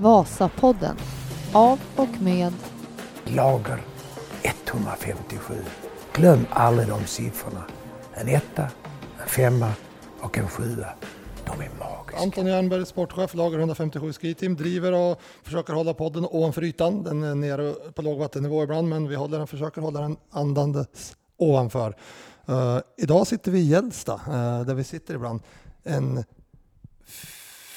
Vasapodden av och med Lager 157. Glöm aldrig de siffrorna. En etta, en femma och en sjua. De är magiska. Anton Jernberg, sportchef, lager 157 Ski Team, driver och försöker hålla podden ovanför ytan. Den är nere på lågvattennivå ibland, men vi håller den, försöker hålla den andandes ovanför. Uh, idag sitter vi i Gällsta, uh, där vi sitter ibland. En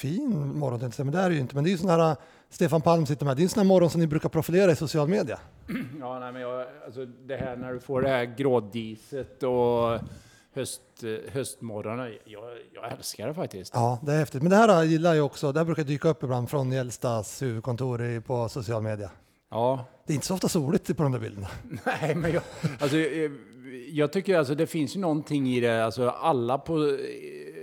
fin morgon, men det är det ju inte. Men det är ju sån här, Stefan Palm sitter med, det är en sån här morgon som ni brukar profilera i social media. Ja, nej, men jag, alltså det här när du får det här grådiset och höst, höstmorgonen, jag, jag älskar det faktiskt. Ja, det är häftigt. Men det här gillar jag också. Det här brukar dyka upp ibland från Gällstas huvudkontor på social media. Ja. Det är inte så ofta soligt på de där bilderna. Nej, men jag, alltså, jag tycker alltså det finns ju någonting i det, alltså alla på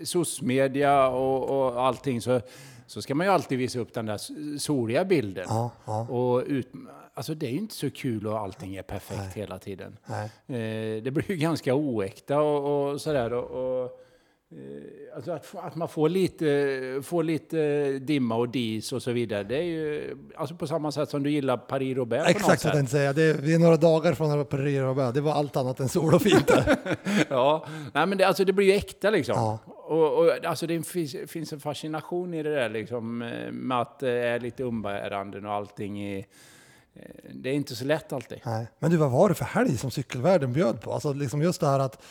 SOS-media och, och allting så, så ska man ju alltid visa upp den där soliga bilden. Ja, ja. Och ut, alltså det är ju inte så kul och allting är perfekt Nej. hela tiden. Nej. Eh, det blir ju ganska oäkta och, och sådär. Och, och, eh, alltså att, att man får lite, får lite dimma och dis och så vidare. Det är ju alltså på samma sätt som du gillar på något Exakt vad jag sätt. säga. Det är, vi är några dagar från Paris Det var allt annat än sol och fint. Ja, nej men det, alltså det blir ju äkta liksom. Ja. Och, och alltså det finns, finns en fascination i det där liksom eh, med att det är lite umbäranden och allting i, eh, det är inte så lätt alltid. Nej. Men du, vad var det för helg som cykelvärlden bjöd på? Alltså liksom just det här att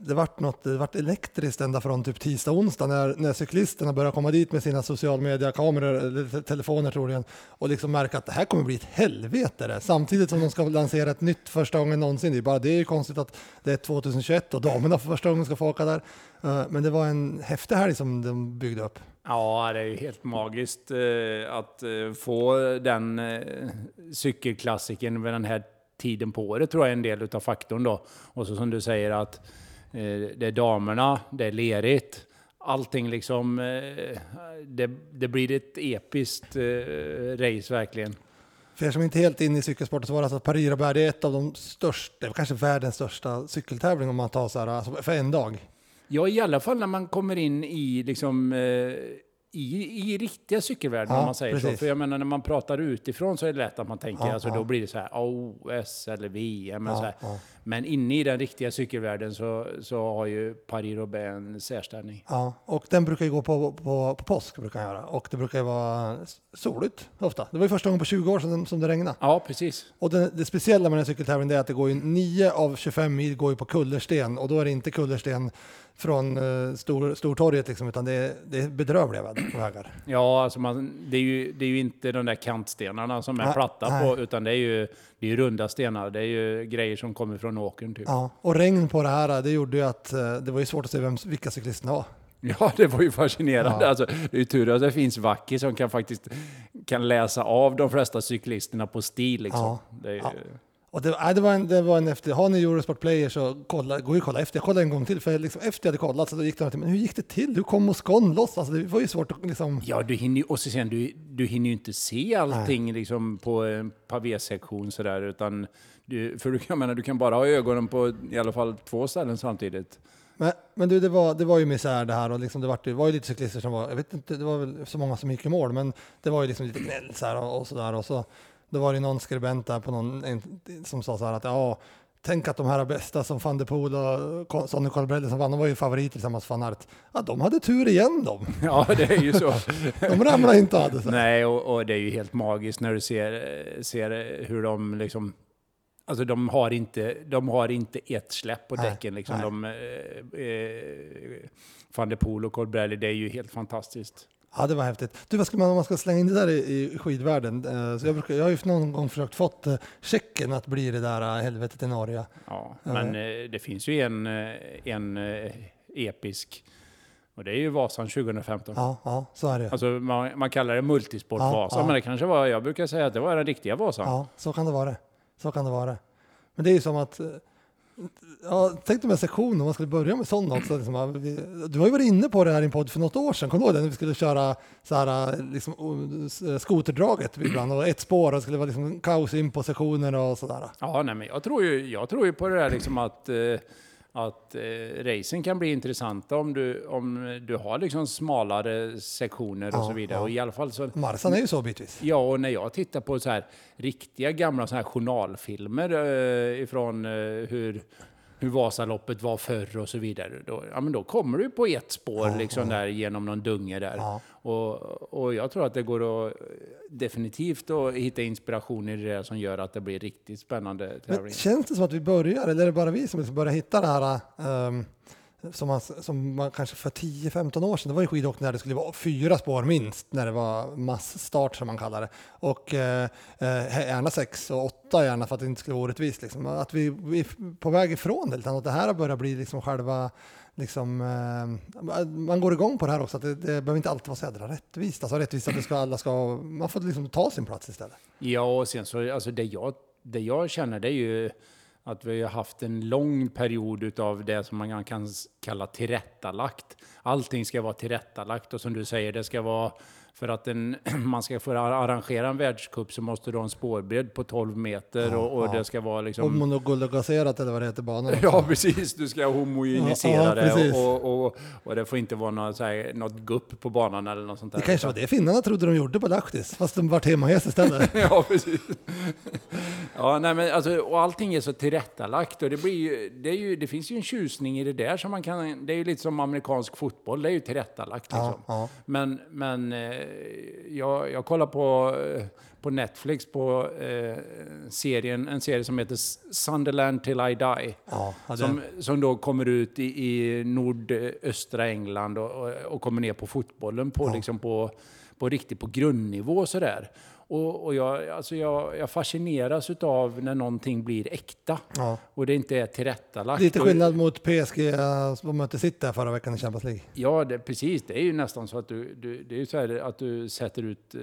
det vart något, det vart elektriskt ända från typ tisdag, onsdag när, när cyklisterna började komma dit med sina social media-kameror, eller telefoner troligen, och liksom märka att det här kommer bli ett helvete det. Samtidigt som de ska lansera ett nytt första gången någonsin. Det är, bara, det är ju konstigt att det är 2021 och damerna för första gången ska få åka där. Eh, men det var en häftig helg som de byggde upp. Ja, det är ju helt magiskt eh, att eh, få den cykelklassiken vid den här tiden på året tror jag är en del utav faktorn då. Och så som du säger att det är damerna, det är lerigt. Allting liksom, eh, det, det blir ett episkt eh, race verkligen. För er som inte är helt inne i cykelsporten så var det alltså Paris-Roubaix det är ett av de största, kanske världens största cykeltävling om man tar så här, alltså för en dag. Ja, i alla fall när man kommer in i liksom eh, i, i riktiga cykelvärlden Ja, om man säger så. precis. För jag menar när man pratar utifrån så är det lätt att man tänker, Ja, alltså ja. då blir det så här OS eller VM Ja, så här. ja. Men inne i den riktiga cykelvärlden så, så har ju Paris-Roubaix en särställning. Ja, och den brukar ju gå på, på, på påsk brukar den göra. och det brukar ju vara soligt ofta. Det var ju första gången på 20 år sedan som det regnade. Ja, precis. Och det, det speciella med den här cykeltävlingen är att det går ju 9 av 25 mil går ju på kullersten och då är det inte kullersten från uh, stor, Stortorget liksom, utan det är, det är bedrövliga vägar. Ja, alltså man, det, är ju, det är ju inte de där kantstenarna som är Nej, platta nej. på, utan det är ju det är ju runda stenar. Det är ju grejer som kommer från åkern typ. Ja, och regn på det här, det gjorde ju att eh, det var ju svårt att se vem, vilka cyklisterna var. Ja, det var ju fascinerande. Ja. Alltså, det är ju tur att det finns Vacki som kan faktiskt kan läsa av de flesta cyklisterna på stil. Liksom. Ja. Det är Ja. Och det, nej, det, var en, det var en efter, har ni Eurosport Player så kolla, gå och kolla efter. Jag kollade en gång till, för liksom efter jag hade kollat så då gick det till, men hur gick det till? Hur kom Moscon loss? Alltså det var ju svårt att liksom... Ja, du hinner, ju- och så sen, du, du hinner ju inte se allting liksom, på en pavésektion sådär, utan du, för du, jag menar, du kan bara ha ögonen på i alla fall två ställen samtidigt. Men, men du, det var, det var ju misär det här och liksom det, var, det var ju lite cyklister som var, jag vet inte, det var väl så många som gick i mål, men det var ju liksom lite gnäll så här och, och så där och så då var det någon skribent där på någon, en, som sa så här att ja, tänk att de här bästa som van der Poel och Sonny Colbrelli som vann, de var ju favoriter tillsammans med van Aert. Ja, de hade tur igen de. Ja, det är ju så. De ramlade inte och hade så. Nej, och, och det är ju helt magiskt när du ser, ser hur de liksom... Alltså de har inte, de har inte ett släpp på Nej, däcken. Liksom. nej. De, eh, eh, van der Poel och Colbrelli, det är ju helt fantastiskt. Ja, det var häftigt. Du, vad ska man, om man ska slänga in det där i, i skidvärlden? Eh, så jag, brukar, jag har ju någon gång försökt fått eh, Tjeckien att bli det där eh, helvetet i Norge. Ja, men eh, det finns ju en, eh, en eh, episk, och det är ju Vasan 2015. Ja, ja, så är det. Alltså man, man kallar det multisport Ja, Vasa, ja. men det kanske var, jag brukar säga att det var den riktiga Vasan. Ja, så kan det vara. Så kan det vara. Men det är ju som att, eh, ja, tänk dig med sektion om man skulle börja med sådana också. Liksom, vi, du har ju varit inne på det här i en podd för något år sedan, kommer du ihåg det? När vi skulle köra så här, eh, liksom, s- skoterdraget ibland och ett spår och det skulle vara liksom kaos in på sektioner och sådär. Ja, nej, men jag tror ju, jag tror ju på det där liksom att, eh, att eh, racen kan bli intressanta om du, om du har liksom smalare sektioner och Ja, så vidare. ja. Och i alla fall så... Marsan är ju så bitvis. Ja, och när jag tittar på så här riktiga gamla så här journalfilmer eh, ifrån eh, hur, hur Vasaloppet var förr och så vidare. Då, ja, men då kommer du på ett spår liksom där genom någon dunge där. Ja. Och, och jag tror att det går att definitivt att hitta inspiration i det där som gör att det blir riktigt spännande Men känns det som att vi börjar, eller är det bara vi som liksom börjar hitta det här ehm, som, man, som man kanske för 10-15 år sedan, det var ju skidåkning där det skulle vara fyra spår minst, när det var massstart som man kallar det. Och eh, eh gärna sex och åtta gärna för att det inte skulle vara orättvist. Liksom. Att vi, vi är på väg ifrån det, utan att det här har börjat bli liksom själva Liksom, eh, man går igång på det här också, att det, det behöver inte alltid vara så jädra rättvist. Alltså rättvist att det ska, alla ska, man får liksom ta sin plats istället. Ja, och sen så, alltså det jag, det jag känner det är ju att vi har haft en lång period av det som man kan kalla tillrättalagt. Allting ska vara tillrättalagt och som du säger, det ska vara för att en, man ska få arrangera en världscup så måste du ha en spårbredd på 12 meter och, och ja. det ska vara liksom... monogulogaserat eller vad det heter banan. Ja, precis. Du ska homogenisera Ja, ja, det och, och, och det får inte vara något, så här, något gupp på banan eller något sånt där. Det kanske var det finnarna trodde de gjorde på Lahtis, fast de vart hemmahäst istället. Ja, precis. Ja, nej, men alltså, och allting är så tillrättalagt och det, blir ju, det, ju, det finns ju en tjusning i det där som man kan... Det är ju lite som amerikansk fotboll, det är ju tillrättalagt liksom. Ja, ja. Men, men eh, jag, jag kollar på, eh, på Netflix på eh, serien, en serie som heter Sunderland till I die. Ja, ja, Som, som då kommer ut i, i nordöstra England och, och, och kommer ner på fotbollen på, liksom på, på riktigt på grundnivå sådär. Och, och jag, alltså jag, jag fascineras av när någonting blir äkta Ja. och det inte är tillrättalagt. Lite skillnad mot PSG som mötte City förra veckan i Champions League. Ja, det, precis. Det är ju nästan så att du, du, det är ju så här att du sätter ut eh,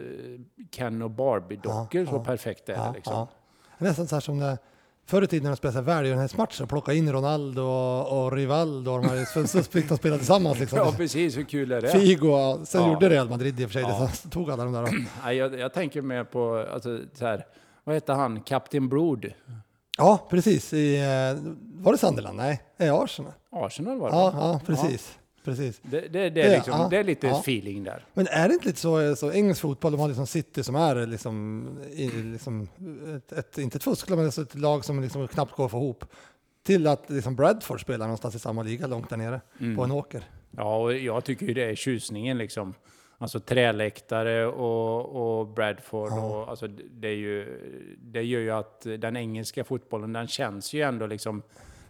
Ken och Barbie-dockor Ja, så ja. perfekt är det liksom. Ja. Nästan så här som när förr i tiden när de spelade välgörenhetsmatcher och plockade in Ronaldo och, och Rivaldo och de här, så, fick de spela tillsammans. Liksom. Ja, precis. Hur kul är det? Figo, sen Ja. gjorde Real Madrid i och för sig Ja. det, tog alla de där. jag, jag tänker mer på, alltså, så här, vad heter han? Kapten Brood? Ja, precis. I, eh, var det Sunderland? Nej, i Arsenal. Arsenal var det Ja, ja, precis. Precis. Det, det, det, är liksom, ja, det är lite ja. feeling där. Men är det inte lite så, så engelsk fotboll, de har liksom City som är liksom, i, liksom ett, ett, inte ett fusklag, men alltså ett lag som liksom knappt går att få ihop. Till att liksom Bradford spelar någonstans i samma liga långt där nere Mm. på en åker. Ja, och jag tycker ju det är tjusningen liksom. Alltså träläktare och, och Bradford. Och, alltså, det, är ju, det gör ju att den engelska fotbollen, den känns ju ändå liksom...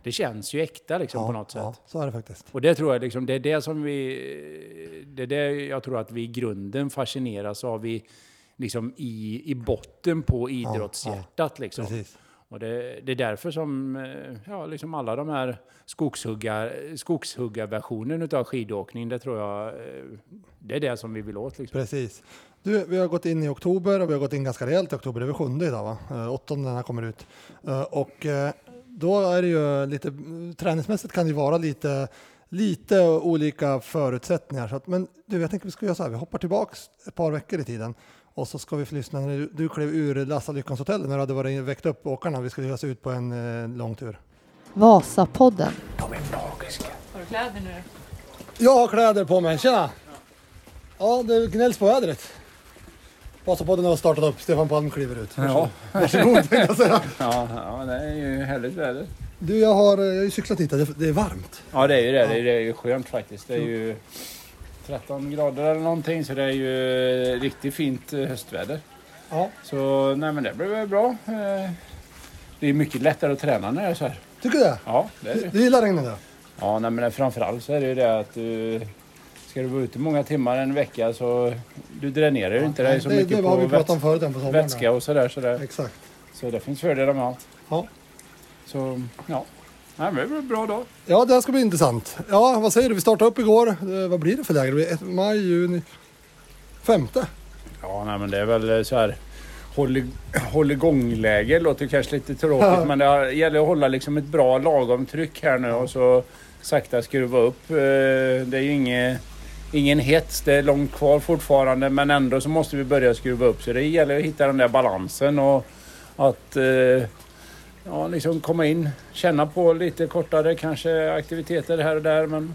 Det känns ju äkta liksom på något sätt. ja, så är det faktiskt. Och det tror jag liksom, det är det som vi... Det är det jag tror att vi i grunden fascineras av i, liksom i, i botten på idrottshjärtat liksom. Precis. Och det, det är därför som eh, ja, liksom alla de här skogshuggar, skogshuggarversionen utav skidåkning, det tror jag, eh, det är det som vi vill åt. Liksom. Precis. Du, vi har gått in i oktober och vi har gått in ganska rejält i oktober. Det är väl sjunde idag va? Eh, Åttonde när den här kommer ut. Och då är det ju lite, träningsmässigt kan det ju vara lite, lite olika förutsättningar. Så att, men du, jag tänker vi ska göra så här, vi hoppar tillbaks ett par veckor i tiden och så ska vi få lyssna när du, du klev ur Lassa Lyckans hotell när du hade varit väckt upp åkarna. Vi skulle ge oss ut på en eh, lång tur. Vasapodden. De är magiska. Har du kläder nu? Jag har kläder på mig, tjena! Ja, det gnälls på vädret. Vasapodden har startat upp, Stefan Palm kliver ut. Ja. Varsågod tänkte jag säga. Ja, ja, det är ju härligt väder. Du, jag har, jag har ju cyklat hit, det det är varmt. Ja, det är ju det. Det är, det är ju skönt faktiskt. Det är ju 13 grader eller någonting, så det är ju riktigt fint eh, höstväder. Ja. Så nej, men det blir väl bra. Eh, Det är mycket lättare att träna när det är så här. Tycker du det? Ja, det är det. Du gillar regnet? Ja, nej, men framförallt så är det ju det att du ska du vara ute många timmar en vecka så du dränerar ju inte dig så det, mycket det har på vi pratat om förut på sommaren. vätska och sådär. sådär. Exakt. Så det finns fördelar med allt. Ja. Så ja, nej, men det blir en bra dag. ja, det här ska bli intressant. Ja, vad säger du? Vi startade upp igår. Eh, vad blir det för läger? Det blir ett, maj, juni, femte. Ja, nej, men det är väl så här håll, igång-läge. Låter kanske lite tråkigt Ja. men det gäller att hålla liksom ett bra lagom tryck här nu och så sakta skruva upp. Eh, Det är ju inget, ingen hets, det är långt kvar fortfarande men ändå så måste vi börja skruva upp. Så det gäller att hitta den där balansen och att eh, ja, liksom komma in, känna på lite kortare kanske aktiviteter här och där. Men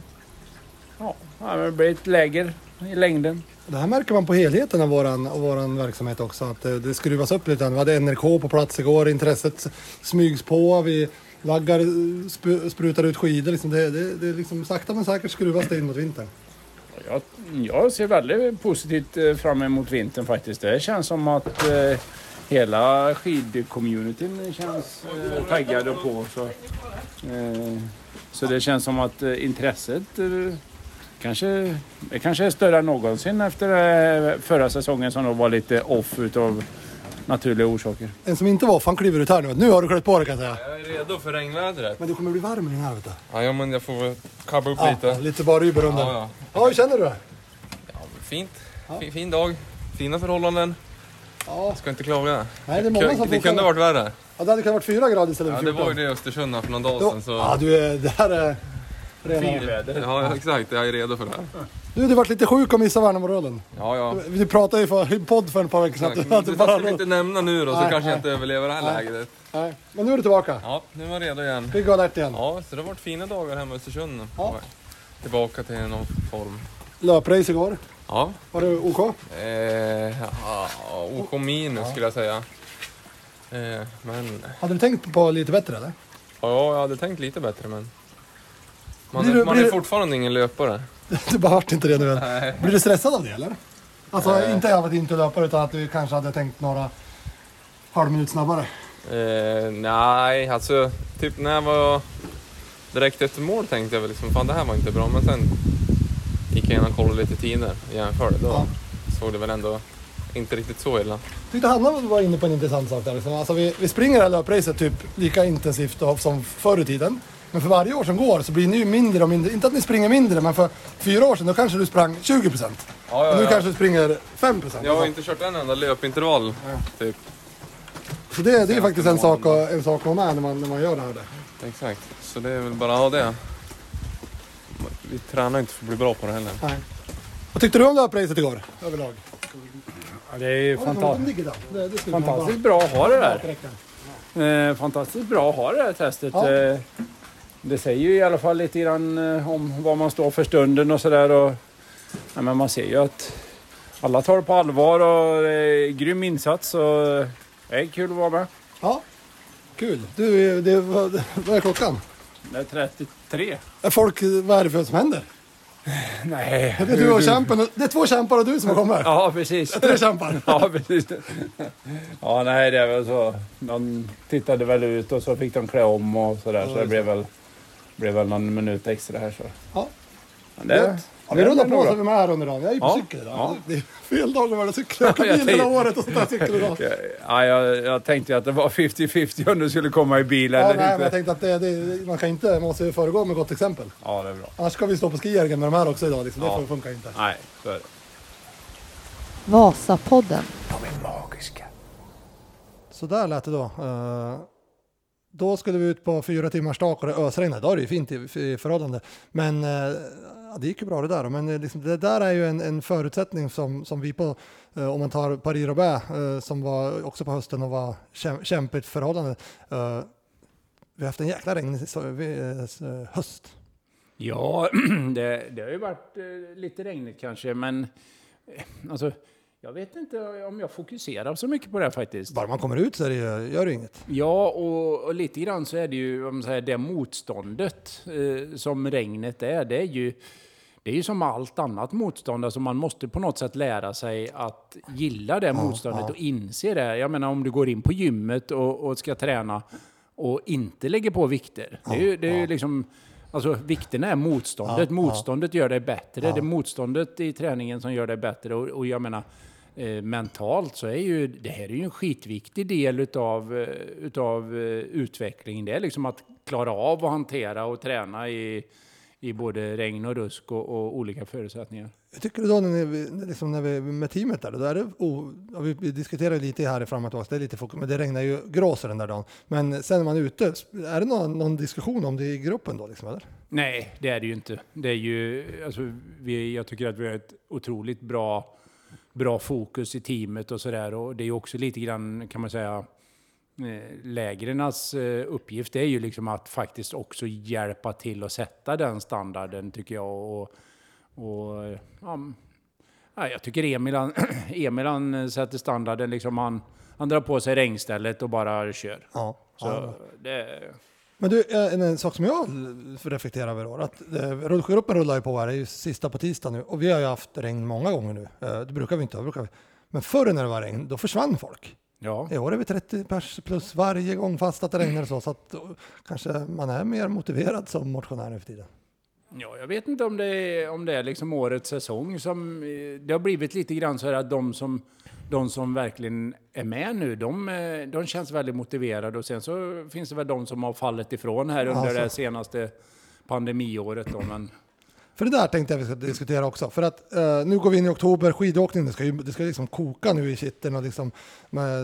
ja, det blir ett läger i längden. Det här märker man på helheten av våran, av våran verksamhet också, att eh, det, skruvas upp lite. Vi hade NRK på plats igår, intresset smygs på, vi laggar, eh, sp- sprutar ut skidor. Liksom det, det, det liksom sakta men säkert skruvas det in mot vintern. Jag, jag ser väldigt positivt eh, fram emot vintern faktiskt. Det känns som att eh, hela skidcommunityn känns eh, taggade och på. Så, eh, så det känns som att eh, intresset eh, kanske, det kanske är större än någonsin efter eh, förra säsongen som då var lite off utav naturliga orsaker. En som inte var han kliver ut här nu. Nu har du klätt på dig kan jag säga. Jag är redo för regnvädret. Men du kommer bli varm i den här vet du. Ja, men jag får väl kabba upp Ja, lite. lite bara Uber under. Ja, ja. Ja, hur känner du det? Fint. Fin, fin dag. Fina förhållanden. Ja, Ska inte klaga. nej, det är många som det kunde varit värre. Ja, det hade kunnat varit fyra grader istället Ja, för det 14. var ju det i Östersund för någon dag sedan. Så... Ja, du är, det här är rena... Finväder. Ja, exakt. Jag är redo för det här. Du, du varit lite sjuk och missade Värnamorölen. Ja, ja. Vi pratade ju för, i podd för ett par veckor sedan. Att du- Det bara- ska vi inte nämna nu då, så Nej, kanske nej. jag inte överlever det här Nej. läget. Nej, men nu är du tillbaka. Ja, nu är jag redo igen. Pigg och alert igen. Ja, så det har varit fina dagar hemma i Östersund. Ja. Tillbaka till någon form. Löprace igår. Ja, Var det OK? eh, ja OK minus skulle jag säga. Eh, men Hade du tänkt på lite bättre eller? Ja, jag hade tänkt lite bättre men... Man, Blir är, du- man blir är fortfarande ingen löpare. Du bara vart inte det nu än. Blir du stressad av det eller? Alltså Nej. inte av att inte löpa utan att du kanske hade tänkt några halv minut snabbare. Eh, nej, alltså typ när jag var direkt efter mål tänkte jag väl liksom, fan det här var inte bra. Men sen gick jag in och kollade lite tider och jämförde. Då Ja. såg det väl ändå inte riktigt så illa. Tyckte Hanna var inne på en intressant sak där. Liksom. Alltså, vi, vi springer det här löpracet typ lika intensivt som förr i tiden. Men för varje år som går så blir ni ju mindre och mindre. Inte att ni springer mindre, men för fyra år sedan då kanske du sprang 20 procent. Ja, Och nu kanske du springer 5 procent. Jag har inte kört en enda löpintervall. Typ. Så det, det är faktiskt en sak, att- en sak att ha med när man, när man gör det här. Exakt, så det är väl bara att ha det. Vi tränar inte för att bli bra på det heller. Nej. Vad tyckte du om löpracet igår? Överlag? Ja, det är ju Ja, fantastiskt. där. Fantastiskt bra att ha det där. Eh, fantastiskt bra att ha det här testet. Ja. Det säger ju i alla fall lite grann eh, om vad man står för stunden och sådär. Och, ja, men man ser ju att alla tar det på allvar och eh, grym insats. Och, det är kul att vara med. Ja, kul. Du, det, vad, vad är klockan? Det är 33. Är folk, vad är det för som händer? Nej. Det är, du och kämpen, det är två kämpar och du som kommit. Ja, precis. Tre kämpar. Ja, precis. Ja, nej, det är väl så. De tittade väl ut och så fick de klä om och sådär. Så det blev väl, blev väl någon minut extra här. Så. Ja. Men det, Gött. Ja, vi rullar är på så är vi med här under dagen. Jag är ju på Ja, cykel idag. ja. Det är fel dag när man cyklar. Jag åker bil hela året och så tar jag cykel idag. Ja, jag, jag tänkte ju att det var 50-50 om du skulle komma i bil Ja, eller nej, men jag inte. tänkte att det, det, man kan inte, man måste ju föregå med gott exempel. Ja, det är bra. Annars ska vi stå på skijärgen med de här också idag. Liksom. Det Ja. får- funkar inte. Nej, så är det. Vasapodden. De är magiska. Så där lät det då. Eh, då skulle vi ut på fyra timmars tak och det ösregnade. Då är det ju fint i, förhållande. Men eh, ja, det gick ju bra det där. Men eh, liksom, det där är ju en, en förutsättning som, som vi på, eh, om man tar Paris-Roubaix som var också på hösten och var kämpigt förhållande. Vi har haft en jäkla regnig höst. Ja, det, det har ju varit lite regnigt kanske, men alltså, jag vet inte om jag fokuserar så mycket på det faktiskt. Bara man kommer ut så det, gör det inget. Ja, och, och lite grann så är det ju, om säger, det motståndet eh, som regnet är, det är ju det är ju som allt annat motstånd, alltså man måste på något sätt lära sig att gilla det motståndet ja. och inse det. Jag menar om du går in på gymmet och, och ska träna och inte lägger på vikter. Det är ju, det är ju liksom, alltså vikterna är motståndet, Ja, motståndet gör dig bättre. Ja. Det är motståndet i träningen som gör dig bättre och, och jag menar eh, mentalt så är ju det här är ju en skitviktig del utav, eh, utav eh, utvecklingen. Det är liksom att klara av att hantera och träna i, i både regn och rusk och, och olika förutsättningar. Jag tycker då när, ni, liksom när vi med teamet där, då är det, oh, vi, vi diskuterar lite här fram och tillbaka, det är lite fokus, men det regnar ju gråser den där dagen. Men sen när man är ute, är det någon, någon diskussion om det i gruppen då liksom, eller? Nej, det är det ju inte. Det är ju, alltså, vi, jag tycker att vi har ett otroligt bra, bra fokus i teamet och sådär. Och det är ju också lite grann, kan man säga, eh, lägrenas eh, uppgift är ju liksom att faktiskt också hjälpa till att sätta den standarden tycker jag. Och, och ja, jag tycker Emil, han, Emil han sätter standarden, liksom han, han drar på sig regnstället och bara kör. Ja. Så ja. det, Men du, eh, en, en sak som jag reflekterar över då, att eh, rullskidloppen rullar ju på här, det är ju sista på tisdag nu och vi har ju haft regn många gånger nu. Eh, det brukar vi inte ha, brukar vi. Men förr när det var regn, då försvann folk. Ja. I år är vi 30 pers plus varje gång fast att det regnar så, så att kanske man är mer motiverad som motionär nu för tiden. Ja, jag vet inte om det är, om det är liksom årets säsong som... eh, Det har blivit lite grann så här att de som, de som verkligen är med nu, de, eh, de känns väldigt motiverade. Och sen så finns det väl de som har fallit ifrån här under Alltså. det senaste pandemiåret. Då, men för det där tänkte jag vi ska diskutera också. För att eh, nu går vi in i oktober, skidåkning, det ska ju det ska liksom koka nu i kitteln och liksom,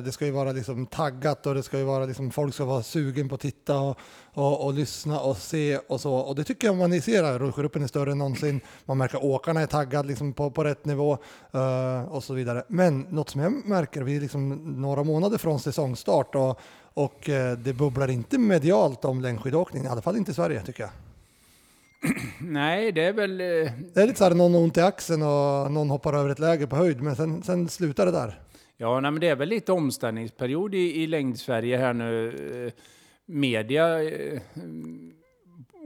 det ska ju vara liksom taggat och det ska ju vara liksom, folk ska vara sugen på att titta och, och, och lyssna och se och så. Och det tycker jag man ser här, är större än någonsin. Man märker att åkarna är taggade liksom på, på rätt nivå eh, och så vidare. Men något som jag märker, vi är liksom några månader från säsongstart och, och eh, det bubblar inte medialt om längdskidåkning, i alla fall inte i Sverige tycker jag. nej, det är väl... eh, Det är lite så här någon ont i axeln och någon hoppar över ett läger på höjd, men sen, sen slutar det där. Ja, nej, men det är väl lite omställningsperiod i, i längd-Sverige här nu. Eh, Media eh,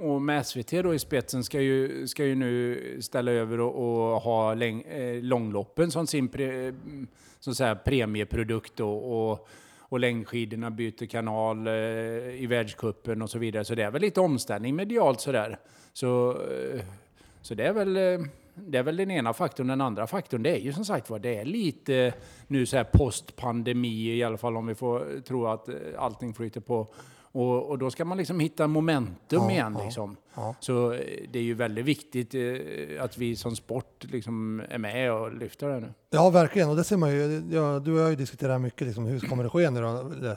och med SVT då i spetsen ska ju, ska ju nu ställa över och, och ha läng, långloppen som sin pre, så att säga, premieprodukt och, och, och längdskidorna byter kanal eh, i världscupen och så vidare. Så det är väl lite omställning medialt sådär. Så, eh, så det är väl... Eh, det är väl den ena faktorn. Den andra faktorn, det är ju som sagt var, det är lite nu så här postpandemi i alla fall om vi får tro att eh, allting flyter på. Och, och då ska man liksom hitta momentum Ja, igen ja, liksom. ja. Så eh, det är ju väldigt viktigt eh, att vi som sport liksom är med och lyfter det nu. Ja, verkligen. Och det ser man ju. Ja, du och jag har ju diskuterat mycket. Liksom, hur kommer det ske nu då?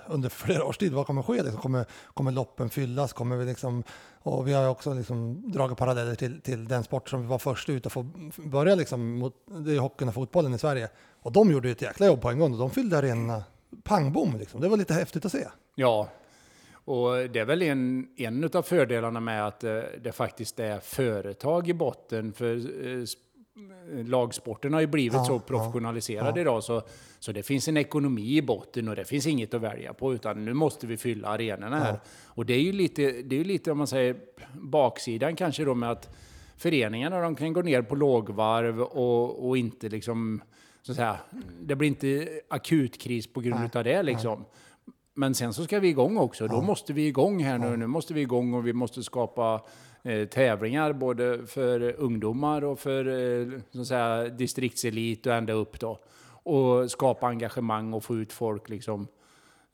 Under flera års tid? Vad kommer ske? Liksom, kommer, kommer loppen fyllas? Kommer vi liksom, och vi har ju också liksom dragit paralleller till, till den sport som vi var först ut att få börja liksom, mot, det är hockeyn och fotbollen i Sverige. Och de gjorde ju ett jäkla jobb på en gång och de fyllde arenorna pang bom. Liksom. Det var lite häftigt att se. Ja, och det är väl en, en av fördelarna med att eh, det faktiskt är företag i botten. För eh, eh, lagsporten har ju blivit Ja, så professionaliserad ja. idag så, så det finns en ekonomi i botten och det finns inget att välja på utan nu måste vi fylla arenorna här. Och det är ju lite, det är lite om man säger baksidan kanske då med att föreningarna de kan gå ner på lågvarv och, och inte liksom så att säga, det blir inte akutkris på grund av det liksom. Men sen så ska vi igång också. Då måste vi igång här nu. Nu måste vi igång och vi måste skapa eh, tävlingar både för ungdomar och för eh, så säga, distriktselit och ända upp då. Och skapa engagemang och få ut folk liksom.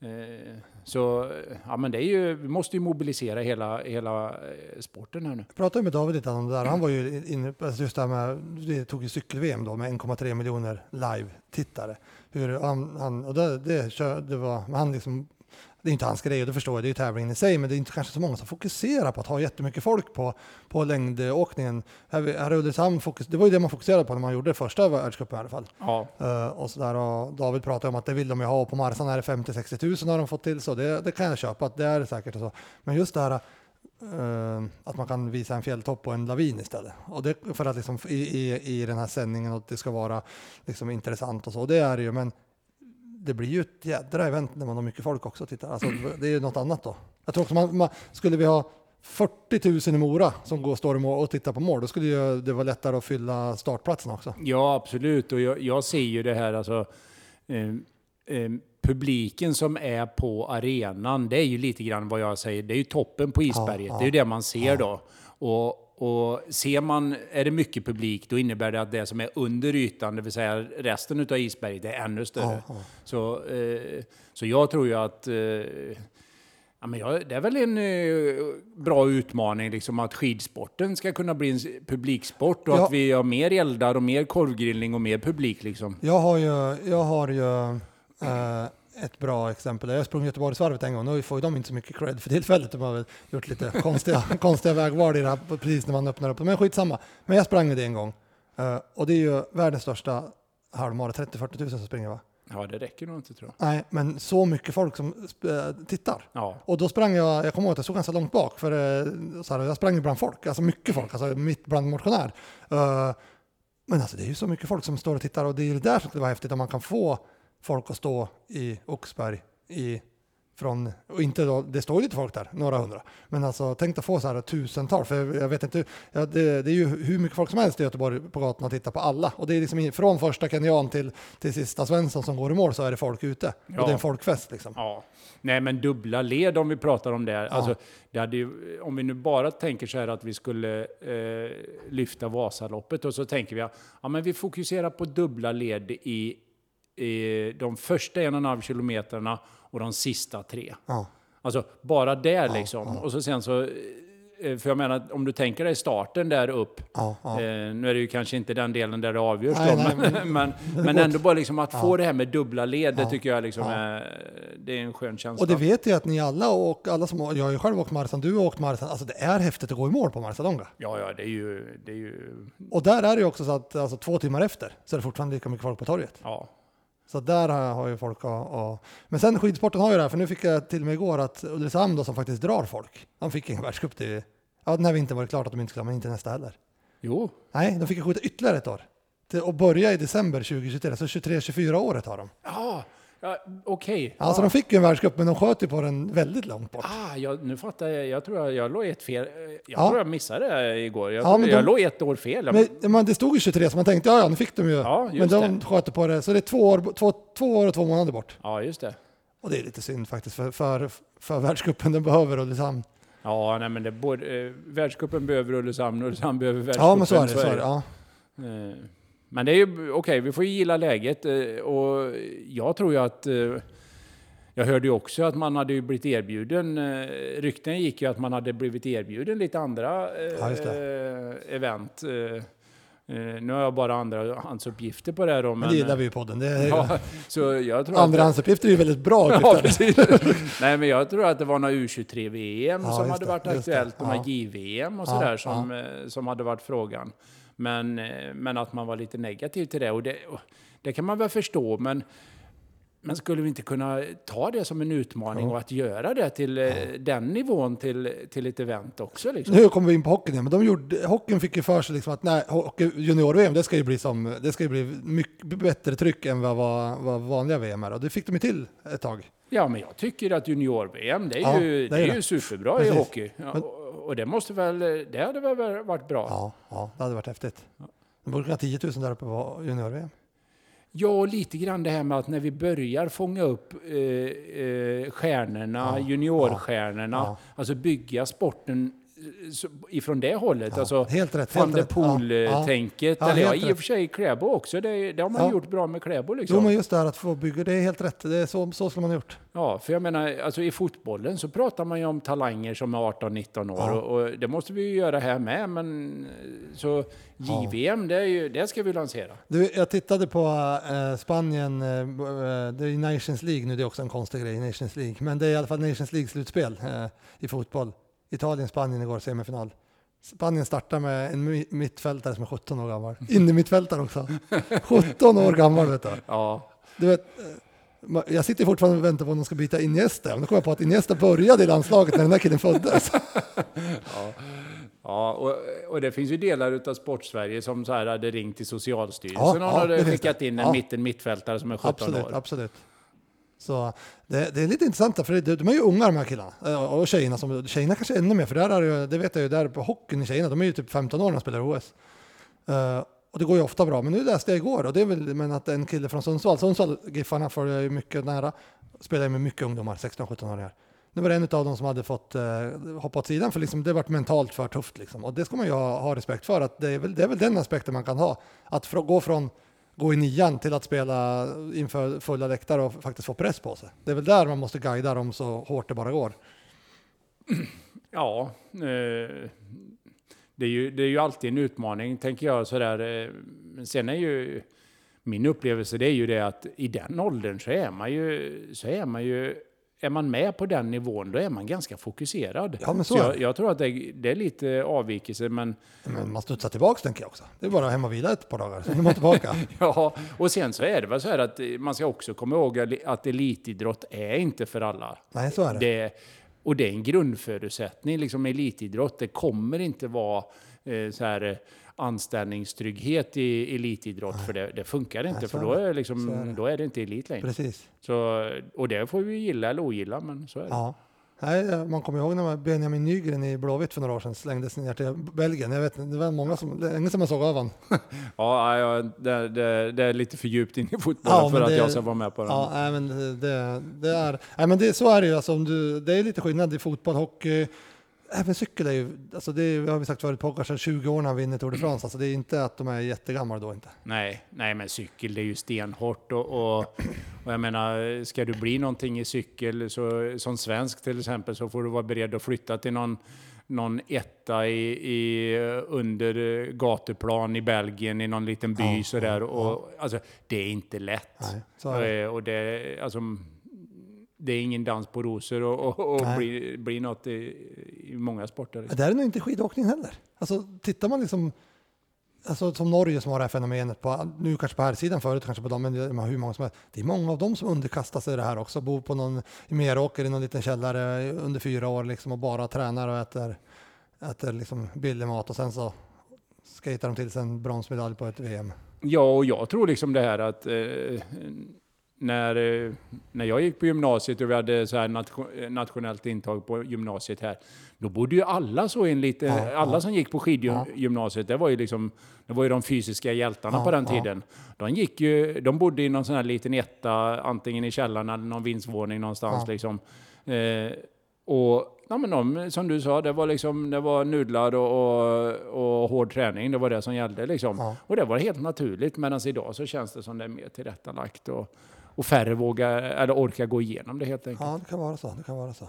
Eh, så ja, men det är ju, vi måste ju mobilisera hela, hela eh, sporten här nu. Jag pratade med David lite om det där. Han var ju inne på alltså just det här med, vi tog ju cykel-VM då med 1,3 miljoner live-tittare. Hur han, han, och det, det, det var, han liksom, det är inte hans grej och det förstår jag, det är ju tävlingen i sig, men det är inte kanske så många som fokuserar på att ha jättemycket folk på, på längdåkningen. Här, här i Ulricehamn, fokus, det var ju det man fokuserade på när man gjorde första världscupen i alla fall. Ja, Eh, och, så där, och David pratade om att det vill de ju ha och på Marsan är det 50-60 tusen har de fått till så det, det kan jag köpa att det är säkert och så. Men just det här Uh, att man kan visa en fjälltopp och en lavin istället. Och det för att liksom i, i, i den här sändningen att det ska vara liksom intressant och så. Och det är det ju, men det blir ju ett jädra event när man har mycket folk också. tittar. Alltså, det är ju något annat då. Jag tror också man, man, skulle vi ha 40 000 i Mora som går, och står och tittar på mål, då skulle ju det vara lättare att fylla startplatsen också. Ja, absolut. Och jag, jag ser ju det här, alltså, Um, um, publiken som är på arenan, det är ju lite grann vad jag säger, det är ju toppen på isberget. ja. Det är ju det man ser då. Och, och ser man, är det mycket publik, då innebär det att det som är under ytan, det vill säga resten av isberget, är ännu större. Ja, ja. Så, eh, så jag tror ju att eh, Ja, men jag, det är väl en eh, bra utmaning liksom, att skidsporten ska kunna bli en publiksport och Ja. att vi har mer eldar och mer korvgrillning och mer publik. Liksom. Jag har ju, jag har ju eh, ett bra exempel. Jag sprungit Göteborgsvarvet en gång. Nu får ju de inte så mycket cred för tillfället. De har väl gjort lite konstiga, konstiga vägval i det här precis när man öppnar upp. Men skitsamma. Men jag sprang det en gång. Eh, och det är ju världens största halvmara, 30-40 tusen som springer va? Ja, det räcker nog inte tror jag. Nej, men så mycket folk som eh, tittar. Ja, Och då sprang jag, jag kommer ihåg att jag stod ganska långt bak, för eh, så här, jag sprang ju bland folk, alltså mycket folk, alltså mitt bland motionär. Men alltså det är ju så mycket folk som står och tittar och det är ju det där som det var häftigt, om man kan få folk att stå i Oxberg i från, och inte då, det står ju lite folk där, några hundra. Men alltså tänk att få så här tusental, för jag, jag vet inte, ja, det, det är ju hur mycket folk som helst i Göteborg på gatorna och tittar på alla. Och det är liksom från första kenyan till, till sista Svensson som går i mål så är det folk ute. Ja. Och det är en folkfest liksom. Ja, nej men dubbla led om vi pratar om det. Alltså, det hade ju, om vi nu bara tänker så här att vi skulle eh, lyfta Vasaloppet och så tänker vi att ja, men vi fokuserar på dubbla led i, i de första en och en halv kilometerna och de sista tre. Ja. Alltså bara där liksom. Och så sen så, eh, för jag menar om du tänker dig starten där upp. Ja, ja. Eh, nu är det ju kanske inte den delen där det avgörs Nej, då, nej, men, men, men ändå bara liksom att få det här med dubbla led, det tycker jag liksom är, det är en skön känsla. Och det vet jag att ni alla och alla som jag har ju själv åkt maraton, du har åkt maraton, alltså det är häftigt att gå i mål på Marcialonga. Ja, ja, det är ju... Det är ju Och där är det ju också så att alltså, två timmar efter så är det fortfarande lika mycket folk på torget. ja. Så där har, har ju folk och, och, Men sen skidsporten har ju det här, för nu fick jag till mig igår att Ulricehamn då som faktiskt drar folk, de fick ingen världscup till, ja den här vintern var det klart att de inte skulle, men inte nästa heller. Jo, Nej, de fick skjuta ytterligare ett år. Till, och börja i december 2023, så 23-24 året har de. ja, ja okej. Alltså de fick ju en världscup, men de sköt ju på den väldigt långt bort. Ah, jag, nu fattar jag. Jag tror jag, jag låg ett fel. Jag Ja. tror jag missade det igår. Jag, Ja, men jag de- låg ett år fel. Men, men det stod ju 23 så man tänkte ja, ja nu fick de ju. Ja, men de det. sköt på det. Så det är två år, två, två år och två månader bort. Ja, just det. Och det är lite synd faktiskt för, för, för världscupen den behöver Ulricehamn. Ja, nej, men det, både, eh, världscupen behöver Ulricehamn och Ulricehamn behöver världscupen. Ja men så är det. Så är det. Ja. Eh, Men det är ju okej, vi får ju gilla läget eh, och jag tror ju att eh, jag hörde ju också att man hade blivit erbjuden, eh, rykten gick ju att man hade blivit erbjuden lite andra Ja, event. Nu har jag bara andrahandsuppgifter på det här då, Men det gillar vi ju podden. Det är, Ja, så jag tror att, Andrahandsuppgifter är ju väldigt bra Ja, uppgifter. Nej, men jag tror att det var några U23-VM Ja, som hade varit aktuellt, några. JVM och sådär som, som hade varit frågan. Men, eh, men att man var lite negativ till det, och det, och det kan man väl förstå, men men skulle vi inte kunna ta det som en utmaning och att göra det till eh, den nivån till, till ett event också? Liksom? Nu kommer vi in på hockeyn men de gjorde, hockeyn fick ju för sig liksom att nej, junior-VM det ska ju bli som, det ska ju bli mycket bättre tryck än vad, vad, vad vanliga VM är. Och det fick de ju till ett tag. Ja, men jag tycker att junior-VM, det är Ja, ju, det det är ju superbra Precis. i hockey. Ja, Men- och, det måste väl, det hade väl varit bra? Ja, ja det hade varit häftigt. De borde kunna ha 10 000 där uppe på junior-VM. Ja, och lite grann det här med att när vi börjar fånga upp eh, eh, stjärnorna, Ja, juniorstjärnorna, ja. alltså bygga sporten ifrån det hållet. Ja, alltså helt rätt, van der rätt. Ja, ja. Poel-tänket. Eller ja, i och för sig Kläbo också. Det, det har man Ja. gjort bra med Kläbo liksom. Jo, men just det här att få bygga, det är helt rätt. Det är så, så skulle man ha gjort. Ja, för jag menar, alltså i fotbollen så pratar man ju om talanger som är 18-19 år och, och det måste vi ju göra här med. Men eh, så JVM, det, är ju, det ska vi lansera. Du, jag tittade på eh, Spanien, eh, det är Nations League nu, det är också en konstig grej, Nations League. Men det är i alla fall Nations League-slutspel eh, i fotboll. Italien-Spanien igår, semifinal. Spanien startar med en mi- mittfältare som är 17 år gammal. In i mittfältare också. 17 år gammal vet du. Ja, du vet, eh, jag sitter fortfarande och väntar på om de ska byta Iniesta. Men då kom jag på att Iniesta började i landslaget när den där killen föddes. Ja, och, och det finns ju delar av Sportsverige som så här hade ringt till Socialstyrelsen Ja, och ja, hade skickat in en Ja. mitten mittfältare som är 17 absolut, år. absolut. Så det, det är lite intressant, för de är ju unga de här killarna. Eh, och tjejerna, som, tjejerna kanske ännu mer, för där är det, det vet jag ju, där på hockeyn i tjejerna, de är ju typ 15 år när de spelar OS. Uh, eh, och det går ju ofta bra, men nu läste jag igår, och det är väl men att en kille från Sundsvall, Sundsvall, Giffarna följer jag ju mycket nära, spelar ju med mycket ungdomar, 16-17-åringar. Nu var det en av dem som hade fått eh, uh, hoppa åt sidan, för liksom, det varit mentalt för tufft. Liksom. Och det ska man ju ha, ha respekt för, att det är, väl, det är väl den aspekten man kan ha. Att fr- gå från gå i nian till att spela inför fulla läktare och faktiskt få press på sig. Det är väl där man måste guida dem så hårt det bara går. Ja, eh, det, är ju, det är ju alltid en utmaning, tänker jag. Sådär. Eh, men sen är ju min upplevelse det är ju det att i den åldern så är man ju, så är man ju är man med på den nivån, då är man ganska fokuserad. Ja, men så är jag, jag tror att det, det är lite avvikelse, men Men man studsar tillbaka tänker jag också. Det är bara hem och vila ett par dagar, sen är man tillbaka. Ja, och sen så är det väl så här att man ska också komma ihåg att- elitidrott är inte för alla. Nej, så är det. Det, och det är en grundförutsättning, liksom elitidrott. Det kommer inte vara så här eh, anställningstrygghet i elitidrott, för det, det funkar inte, så för är då är, liksom, är då är det inte elit längre. Precis. Så, och det får vi gilla eller ogilla, men så är det. Ja. Nej, man kommer ihåg när man- Benjamin Nygren i Blåvitt för några år sedan slängdes ner till Belgien. Jag vet, det var många som, länge sedan man såg av honom. Ja, ja det, det, det är lite för djupt in i fotbollen Ja, för att det- jag ska vara med på den. Ja, nej, men det, det är, nej, men det, så är det ju. Alltså, om du, det är lite skillnad i fotboll, hockey, även cykel är ju, alltså det är, har vi sagt förut, Pogacar 20 år när han vinner Tour de France. Alltså det är inte att de är jättegamla då inte. Nej, nej, men cykel det är ju stenhårt och, och, och jag menar, ska du bli någonting i cykel, så, som svensk till exempel, så får du vara beredd att flytta till någon, någon etta i, i, under gatuplan i Belgien, i någon liten by Ja, sådär. Och, alltså, det är inte lätt. Nej, är det. Eh, Och det, alltså, det är ingen dans på rosor och, och, och Nej. bli, bli något i, i många sporter. Det där är nog inte skidåkning heller. Alltså tittar man liksom, alltså som Norge som har det här fenomenet, på, nu kanske på här sidan förut kanske på dem, men det är hur många som helst. Det är många av dem som underkastar sig det här också, bor på någon, i Meråker i någon liten källare under fyra år liksom och bara tränar och äter, äter liksom billig mat och sen så skater de till sig en bronsmedalj på ett VM. Ja, och jag tror liksom det här att eh, när, eh, när jag gick på gymnasiet och vi hade så här nation, nationellt intag på gymnasiet här, då bodde ju alla så i en lite, Ja, alla ja. som gick på skidgymnasiet, det var ju liksom, det var ju de fysiska hjältarna Ja, på den ja. tiden. De gick ju, de bodde i någon sån här liten etta, antingen i källaren eller någon vindsvåning någonstans Ja. liksom. Eh, och ja, men de, som du sa, det var, liksom, det var nudlar och, och, och hård träning. Det var det som gällde. Liksom. Ja. Och det var helt naturligt. Medan idag så känns det som det är mer tillrättalagt. Och, och färre vågar, eller orkar gå igenom det helt enkelt. Ja, det kan vara så. Det kan vara så.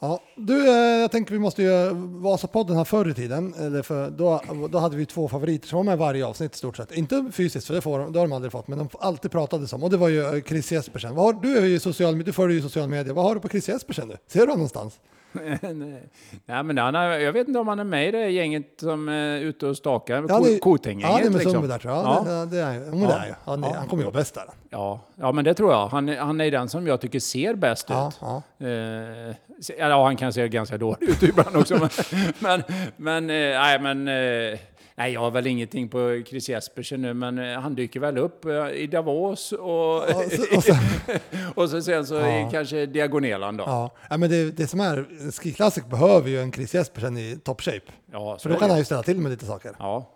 Ja, du, eh, jag tänker vi måste ju eh, Vasapodden här förr i tiden, eller för, då, då hade vi två favoriter som var med i varje avsnitt i stort sett. Inte fysiskt, för det, får, det har de aldrig fått, men de alltid pratades om. Och det var ju eh, Chris Jespersen. Vad har, du, är ju social, du följer ju social media. Vad har du på Chris Jespersen nu? Ser du honom någonstans? Nej, Nej, men han är, jag vet inte om han är med i det gänget som är ute och stakar. Ja, Ja, det Kotänggänget Ja, det är med liksom. Där tror jag. Ja. Ja. Det, det är, ja, men det är ju. Han, Ja. han kommer ju bäst där. Ja, ja, men det tror jag. Han, är- han är den som jag tycker ser bäst Ja, ut. ja. Eh, ja, han kan se ganska dålig ut ibland också. Men, men, men, eh, nej, men eh, nej, jag har väl ingenting på Chris Jespersen nu, men eh, han dyker väl upp eh, i Davos och, Ja, så- och sen- och så sen så Ja. kanske diagonalen då. Ja, ja men det, det som är, Ski Classic behöver ju en Chris Jespersen i top shape. Ja, så För då kan han ju ställa till med lite saker. Ja,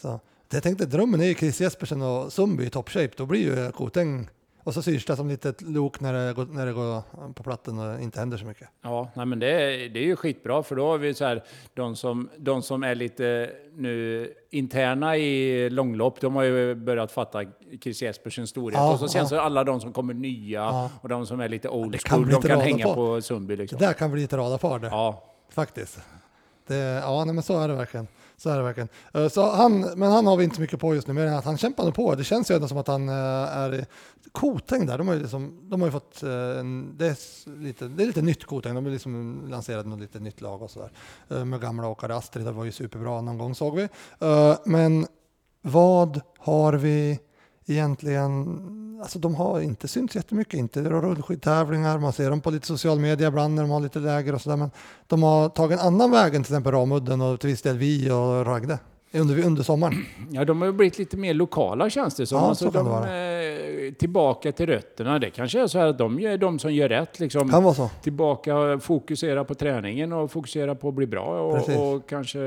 Så, det jag tänkte drömmen är ju Chris Jespersen och Sundby i top shape. Då blir ju Koteng och så syrs det som lite ett lok när det, går, när det går på platten och inte händer så mycket. Ja, nej, men det, är- det är ju skitbra för då har vi så här, de som, de som är lite nu interna i långlopp, de har ju börjat fatta Chris Jespersens storhet. Ja, och så sen ja. så alla de som kommer nya Ja. och de som är lite old det kan school, de lite kan hänga på. på, Sundby Det liksom. där kan bli ett radarpar det, Ja, faktiskt. Det, ja, nej, men så är det verkligen. Så är det verkligen. Eh, så han, men han har vi inte så mycket på just nu, mer än att han kämpar nog på. Det känns ju ändå som att han eh, är Koteng där. De har ju, liksom, de har ju fått, eh, det, är lite, det är lite nytt Koteng. De har liksom lanserat något lite nytt lag och sådär. Med gamla åkare. Astrid det var ju superbra någon gång såg vi. Men vad har vi egentligen, alltså de har inte synts jättemycket, inte rullskidtävlingar, man ser dem på lite social media ibland när de har lite läger och sådär, men de har tagit en annan väg än till exempel Ramudden och till viss del vi och Ragde under, under sommaren. ja, de har blivit lite mer lokala känns det som. Ja, alltså, så kan det de vara. är tillbaka till rötterna. Det kanske är så här att de är de som gör rätt. Liksom. Kan vara så. tillbaka, fokusera på träningen och fokusera på att bli bra och, och kanske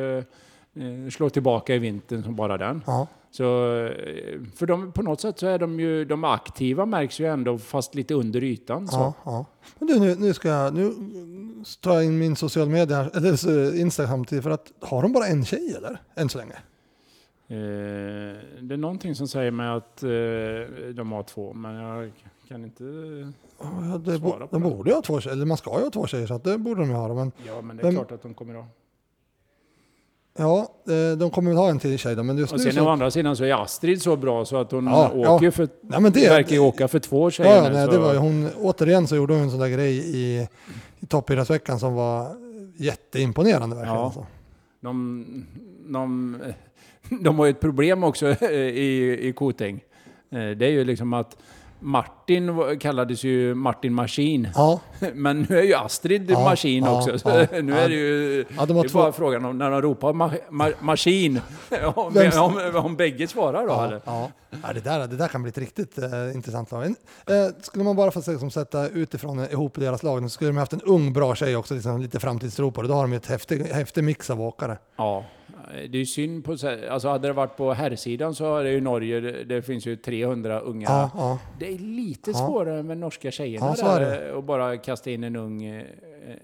eh, slå tillbaka i vintern som bara den. Ja, Så, eh, för de, på något sätt så är de ju, de aktiva märks ju ändå fast lite under ytan. Så. ja, ja. Men du, nu, nu ska jag, nu tar jag in min social media, eller Instagram samtidigt, för att har de bara en tjej eller? Än så länge? Eh, det är någonting som säger mig att eh, de har två, men jag kan inte... Ja, det, Svara på de det. borde ju ha två tjejer, eller man ska ju ha två tjejer, så att det borde de ju ha. Men Ja, men det är Vem- klart att de kommer att... Ja, eh, de kommer väl ha en till tjej då, men just Och nu sen så... å andra sidan så är Astrid så bra så att hon Ja, åker ja. för, Nej, men det- verkar ju åka för två tjejer Ja, nu, nej, så- det var hon, återigen så gjorde hon en sån där grej i, i toppidrottsveckan som var jätteimponerande verkligen. Ja. Alltså. De, de, de har ju ett problem också i, i Koting. Eh, Det är ju liksom att Martin kallades ju Martin Maskin. Ja, Men nu är ju Astrid Ja, Maskin ja, också. Så ja, nu är det ju... Ja, de det har är två- bara frågan om när de ropar ma, ma, maskin. Om, Vem- om, om bägge svarar då eller? ja. Det, där, det där kan bli ett riktigt eh, intressant lag. Eh, skulle man bara få liksom, sätta utifrån eh, ihop deras lag, så skulle de haft en ung bra tjej också, liksom, lite framtidstro på det. Då har de ju ett häftig, häftig mix av åkare. Ja, det är ju synd på... Alltså hade det varit på herrsidan så är det ju Norge, det, det finns ju 300 unga. Ja, ja. Det är lite Ja. svårare med norska tjejerna Ja, där och bara kasta in en ung, eh,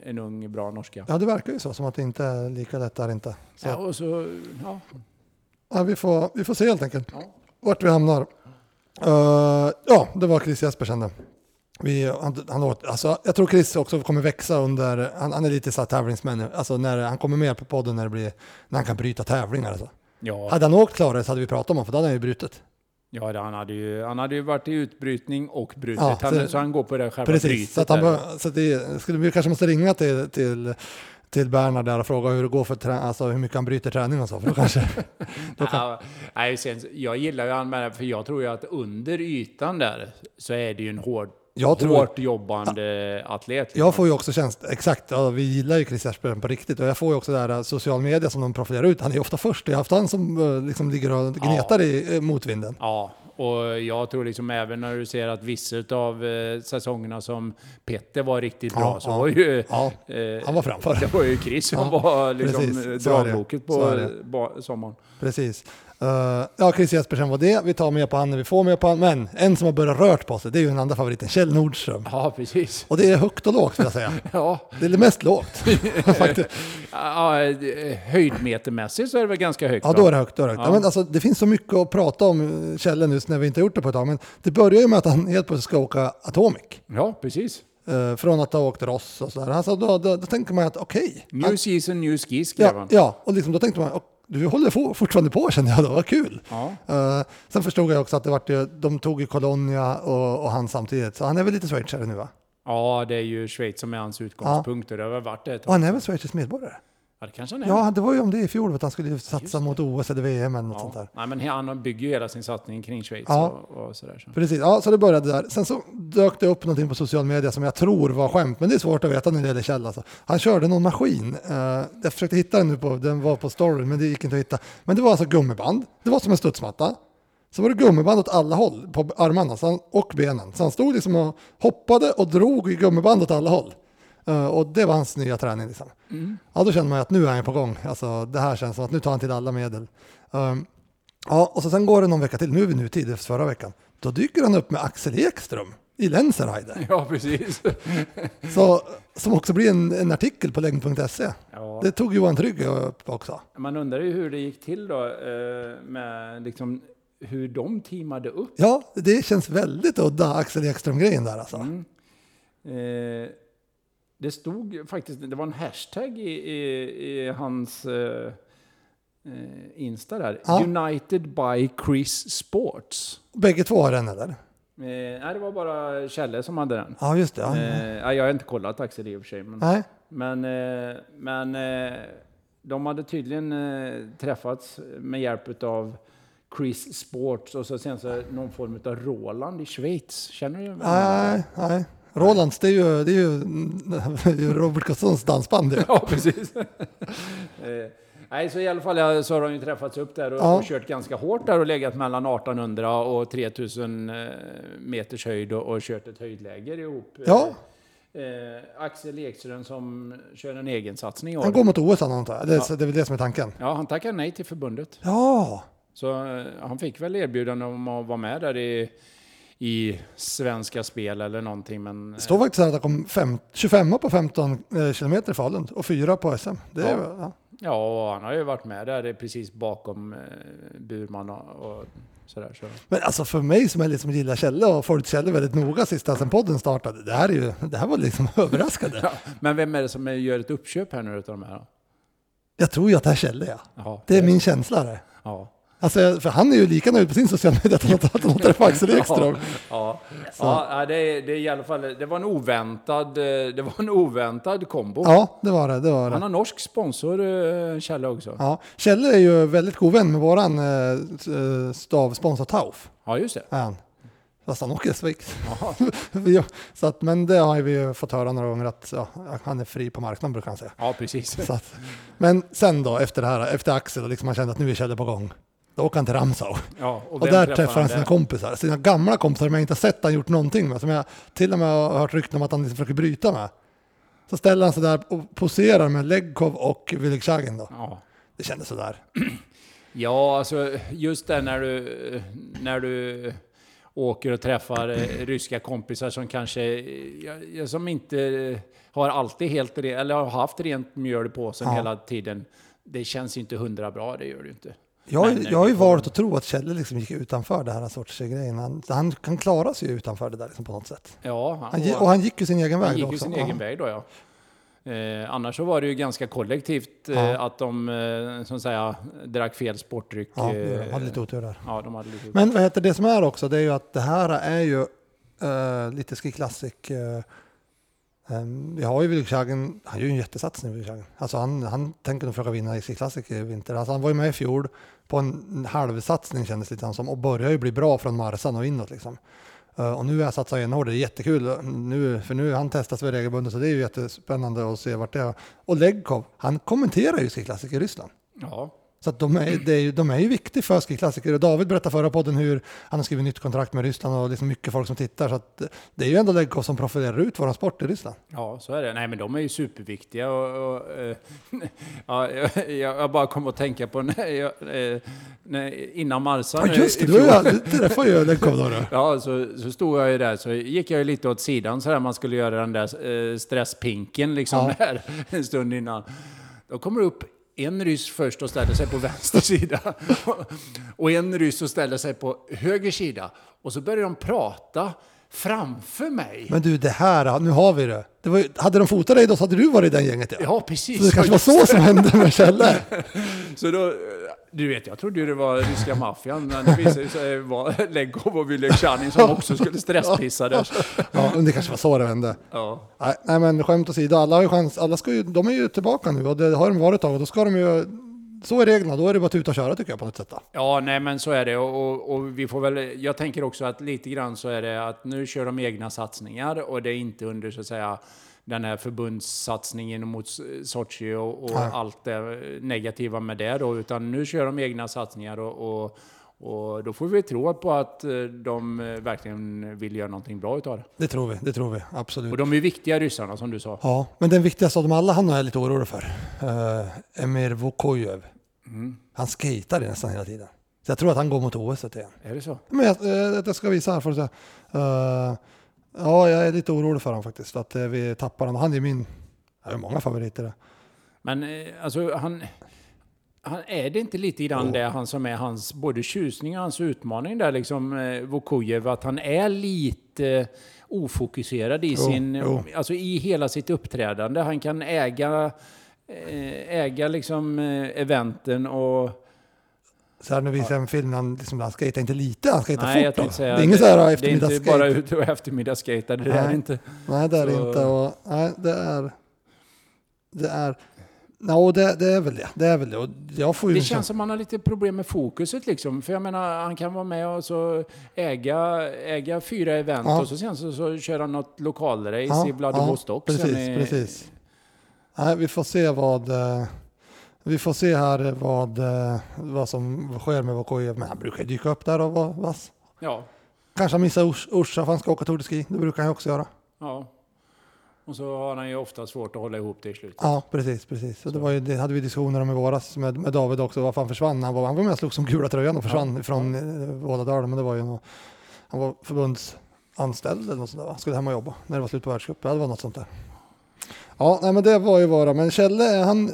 en ung bra norska. ja, det verkar ju så, som att det inte är lika lätt där inte. Så, Ja, och så, ja. ja, vi, får, vi får se helt enkelt Ja. vart vi hamnar. Eh, ja, det var Chris Jespersen. Vi, han, han, åt- alltså, jag tror Chris också kommer växa under, han, han är lite så tävlingsmän, alltså när han kommer med på podden när, det blir, när han kan bryta tävlingar. Alltså. Ja, Hade han åkt klarare så hade vi pratat om honom, för då hade han ju brutit. ja han, hade ju, han hade ju varit i utbrytning och brutit. Ja, han, så- så, han går på det själva Precis, brytet så, att han, där. så det, skulle, vi kanske måste ringa till, till, till Bernhard där och fråga hur det går för trä, alltså hur mycket han bryter träning och så. För då kanske, då kan, Ja, nej, sen, jag gillar ju han med det, för jag tror ju att under ytan där så är det ju en hård, Jag tror- hårt jobbande atlet. liksom. jag får ju också känsla, exakt, ja, vi gillar ju Chris Jespersen på riktigt och jag får ju också det här social media som de profilerar ut. Han är ju ofta först, jag har haft han som eh, liksom ligger och gnetar i eh, motvinden. Ja, och jag tror liksom även när du ser att vissa av eh, säsongerna som Petter var riktigt bra Ja, så ja. var ju... Ja, eh, han var framför. Det var ju Chris som Ja, var liksom eh, är det. Så på är det. sommaren. Precis. Eh, ja, Chris Jespersen var det. Vi tar med på han när vi får med på han. Men en som har börjat rört på sig, det är ju den andra favoriten, Kjell Nordström. Ja, precis. Och det är högt och lågt vill jag säga. Ja, Det är det mest lågt. Faktiskt. ja, eh, höjdmetermässigt så är det väl ganska högt. Ja, då är det högt. Då är det, högt. Ja. Ja. men alltså, det finns så mycket att prata om Kjell just när vi inte har gjort det på ett tag. Men det börjar ju med att han helt plötsligt ska åka Atomic. Ja, precis. Eh, från att ha åkt Ross och sådär. Alltså, då, då, då tänker man att okej. New Han- season, new ski skrev ja, han. ja, och liksom, då tänkte man, "Och du håller for, fortfarande på kände jag då, vad kul. Ja. Eh, sen förstod jag också att det vart ju, de tog ju Colonia och, och han samtidigt. Så han är väl lite schweizare nu va? Ja, det är ju Schweiz som är hans utgångspunkt och det har väl varit det ett Och tag. han är väl schweizisk medborgare? Ja, det kanske han är. Ja, det var ju om det i fjol, att han skulle satsa mot OS eller VM eller något sånt där. Nej, men han bygger ju hela sin satsning kring Schweiz Ja. och, och sådär. Så. Precis, ja, så det började där. Sen så dök det upp någonting på social media som jag tror var skämt, men det är svårt att veta när det gäller Kjell. Alltså. Han körde någon maskin. eh, jag försökte hitta den nu, på, den var på storyn, men det gick inte att hitta. Men det var alltså gummiband. Det var som en studsmatta. Så var det gummiband åt alla håll på armarna och benen. Så han stod liksom och hoppade och drog i gummiband åt alla håll. Eh, och det var hans nya träning. Liksom. Ja, då kände man att nu är han på gång. Alltså, det här känns som att nu tar han till alla medel. Um, Ja, och så sen går det någon vecka till, nu är vi nutid efter förra veckan. Då dyker han upp med Axel Ekström i Lenzerheide. Ja, precis. Så, som också blir en, en artikel på längd.se. Ja. Det tog Johan Trygg upp också. Man undrar ju hur det gick till då eh, med liksom hur de teamade upp. Ja, det känns väldigt udda Axel Ekström-grejen där alltså. Mm. Eh, det stod faktiskt, det var en hashtag i, i, i hans eh, eh, Insta där. Ja. United by Chris Sports. Bägge två har den eller? Eh, nej, det var bara Kjelle som hade den. Ja, just det. Ja. Eh, jag har inte kollat Axel i och för sig. Men, Nej, men, eh, men eh, de hade tydligen eh, träffats med hjälp av Chris Sports och så sen så någon form av Roland i Schweiz. Känner du? nej, nej. Rolands, det är ju, det är ju, Robert Gustafssons dansband. Ja, precis. eh, nej, så i alla fall ja, så har de ju träffats upp där och, Ja. och kört ganska hårt där och legat mellan 1800 och 3000 eh, meters höjd och, och kört ett höjdläger ihop. Ja. Eh, Axel Ekström som kör en egen satsning i år. Han går mot OS antar jag. Det, är- det är väl det som är tanken. Ja, han tackade nej till förbundet. Ja, Så eh, han fick väl erbjudande om att vara med där i, i Svenska Spel eller någonting. Men, det står faktiskt här att han kom fem, 25 på 15 eh, kilometer i Falun och fyra på SM. Det är, Ja. ja. Ja, han har ju varit med där precis bakom eh, Burman och, och sådär. Så. Men alltså för mig som är liksom gillar Kjelle och har följt Kjelle väldigt noga sista sen podden startade. Det här, är ju, det här var liksom överraskande. Ja, men vem är det som gör ett uppköp här nu utav de här? då? Jag tror ju att det är Kjelle, ja. Ja, Det är min känsla det. Ja. Alltså, för han är ju lika nöjd på sin sociala medier att han har- han träffat Axel Ekström. Ja, ja. ja det, är, det är i alla fall, det var en oväntad, eh, det var en oväntad kombo. Ja, det var det. det, var Han det. har norsk sponsor, eh, Kjelle också. Ja, Ja. Kjelle är ju väldigt god vän med våran eh, stavsponsor Tauf. just det. Han. Fast han åker Schweiz. Ja. Så att, men det har vi ju fått höra några gånger att ja, han är fri på marknaden brukar han säga. ja, precis. Så att, men sen då efter det här, efter Axel liksom han kände att nu är Kjelle på gång. Då åker han till Ramsau. Ja, Och, vem där träffar träffar han sina där? kompisar. Sina gamla kompisar som jag inte har sett han gjort någonting med. Som jag till och med har hört rykten om att han liksom försöker bryta med. Så ställer han sig där och poserar med Legkov och Wilikshagin då. Ja. Det kändes sådär. Ja, alltså just det när du, när du åker och träffar eh, ryska kompisar som kanske, som inte har alltid helt eller har haft rent mjöl i påsen Ja. hela tiden. Det känns inte hundra bra, det gör det inte. Jag, eh, jag har ju får- valt att tro att Kjelle liksom gick utanför det här sorts grejen. Han, han kan klara sig utanför det där liksom på något sätt. Ja, Han, gi- och han gick ju sin egen väg Han gick ju sin egen väg då ja. Eh, annars så var det ju ganska kollektivt eh, Ja. att de, eh, som säga, drack fel sportdryck. Ja, eh, de hade lite otur där. Ja, de hade lite Men vad heter det som är också, det är ju att det här är ju eh, lite Ski Classic. Vi har ju Wilikshagin, han gör ju en jättesatsning Wilikshagin. Alltså han, han tänker nog försöka vinna i Ski Classic i vinter. Alltså han var ju med i fjol på en halvsatsning kändes det lite som och börjar ju bli bra från Marsan och inåt liksom. Eh, och nu har jag satsat enhårt, det är jättekul nu, för nu han testas väl regelbundet så det är ju jättespännande att se vart det är. Och Legkov, han kommenterar ju sin klassiker i Ryssland. Ja, så de, är, är ju, de är ju viktiga för skiklassiker. Och David berättade förra podden hur han har skrivit nytt kontrakt med Ryssland och liksom mycket folk som tittar. Så att det är ju ändå Legkov som profilerar ut våran sport i Ryssland. ja, så är det. Nej, men de är ju superviktiga. Och, och, eh, ja, jag, jag bara kom att tänka på när jag, eh, när, innan Marsan. Ja just det, du, ju- du träffade ju Legkov då. Ja, så, så stod jag ju där, så gick jag ju lite åt sidan så där man skulle göra den där eh, stresspinken liksom Ja. där en stund innan. Då kommer det upp en ryss först och ställer sig på vänster sida och en ryss och ställer sig på höger sida. Och så börjar de prata framför mig. Men du, det här, nu har vi det. det var, hade de fotat dig då så hade du varit i den gänget. Ja. Ja, precis. Så det kanske var så som hände med Kjelle. Så då, du vet, jag trodde ju det var ryska maffian, men det visade sig vara Legov och Wilekshanin som också skulle stresspissa där. Ja, men det kanske var så det hände. Ja. Nej, nej men skämt åsido, alla har ju chans. Alla ska ju, de är ju tillbaka nu och det har de varit ett tag och då ska de ju... Så är reglerna, då är det bara att tuta och köra tycker jag på något sätt. Då. Ja, nej men så är det. Och, och, och vi får väl, jag tänker också att lite grann så är det att nu kör de egna satsningar och det är inte under så att säga den här förbundssatsningen mot Sochi och, och allt det negativa med det då, utan nu kör de egna satsningar och, och, och då får vi tro på att eh, de eh, verkligen vill göra någonting bra utav det. Det tror vi, det tror vi absolut. Och de är viktiga ryssarna som du sa. Ja, men den viktigaste av dem alla, han är jag lite orolig för. Uh, Emir Vukojev. Han skater nästan hela tiden. Så jag tror att han går mot OS igen. Är det så? Men jag, eh, jag ska visa här för att se. Eh, ja, jag är lite orolig för honom faktiskt. Att eh, vi tappar honom. Han är min, jag har många favoriter. där. Men eh, alltså han... Han, är det inte lite grann det han som är hans både tjusning och hans utmaning där liksom eh, Vukojev, att han är lite ofokuserad i sin, jo. alltså i hela sitt uppträdande. Han kan äga, eh, äga liksom eh, eventen och... Så här nu visar jag en film han, liksom, han skater inte lite, han skater Nej, fort. det är ingen så här det är inte eftermiddagsskate. bara ute och eftermiddagsskejta, det där är Nej. inte... Nej, det är det inte. Och, nej, det är... Det är... No, det, det är väl det. Det är väl det. Det en känns som han har lite problem med fokuset liksom. För jag menar, han kan vara med och så äga, äga fyra event Ja. och så sen så, så kör han något lokalrace Ja, i Vladivostok. ja, precis, i, precis. Nej, vi får se vad... eh, Vi får se här vad, eh, vad som sker med Vukojev. Men han brukar dyka upp där och vara vass. Ja, Kanske han missar Ors- Orsa för han ska åka Tour de Ski. Det brukar han ju också göra. ja. Och så har han ju ofta svårt att hålla ihop det i slutet. Ja, precis. precis. Så det, var ju, det hade vi diskussioner om i våras med, med David också. Varför han försvann. Han var, han var med och slog som gula tröjan och försvann från eh, Vålådalen. Men det var ju nog, Han var förbundsanställd eller något sånt där. Han skulle hem och jobba när det var slut på världscupen. Ja, det var något sånt där. Ja, nej, men det var ju bara. Men Kjelle, han,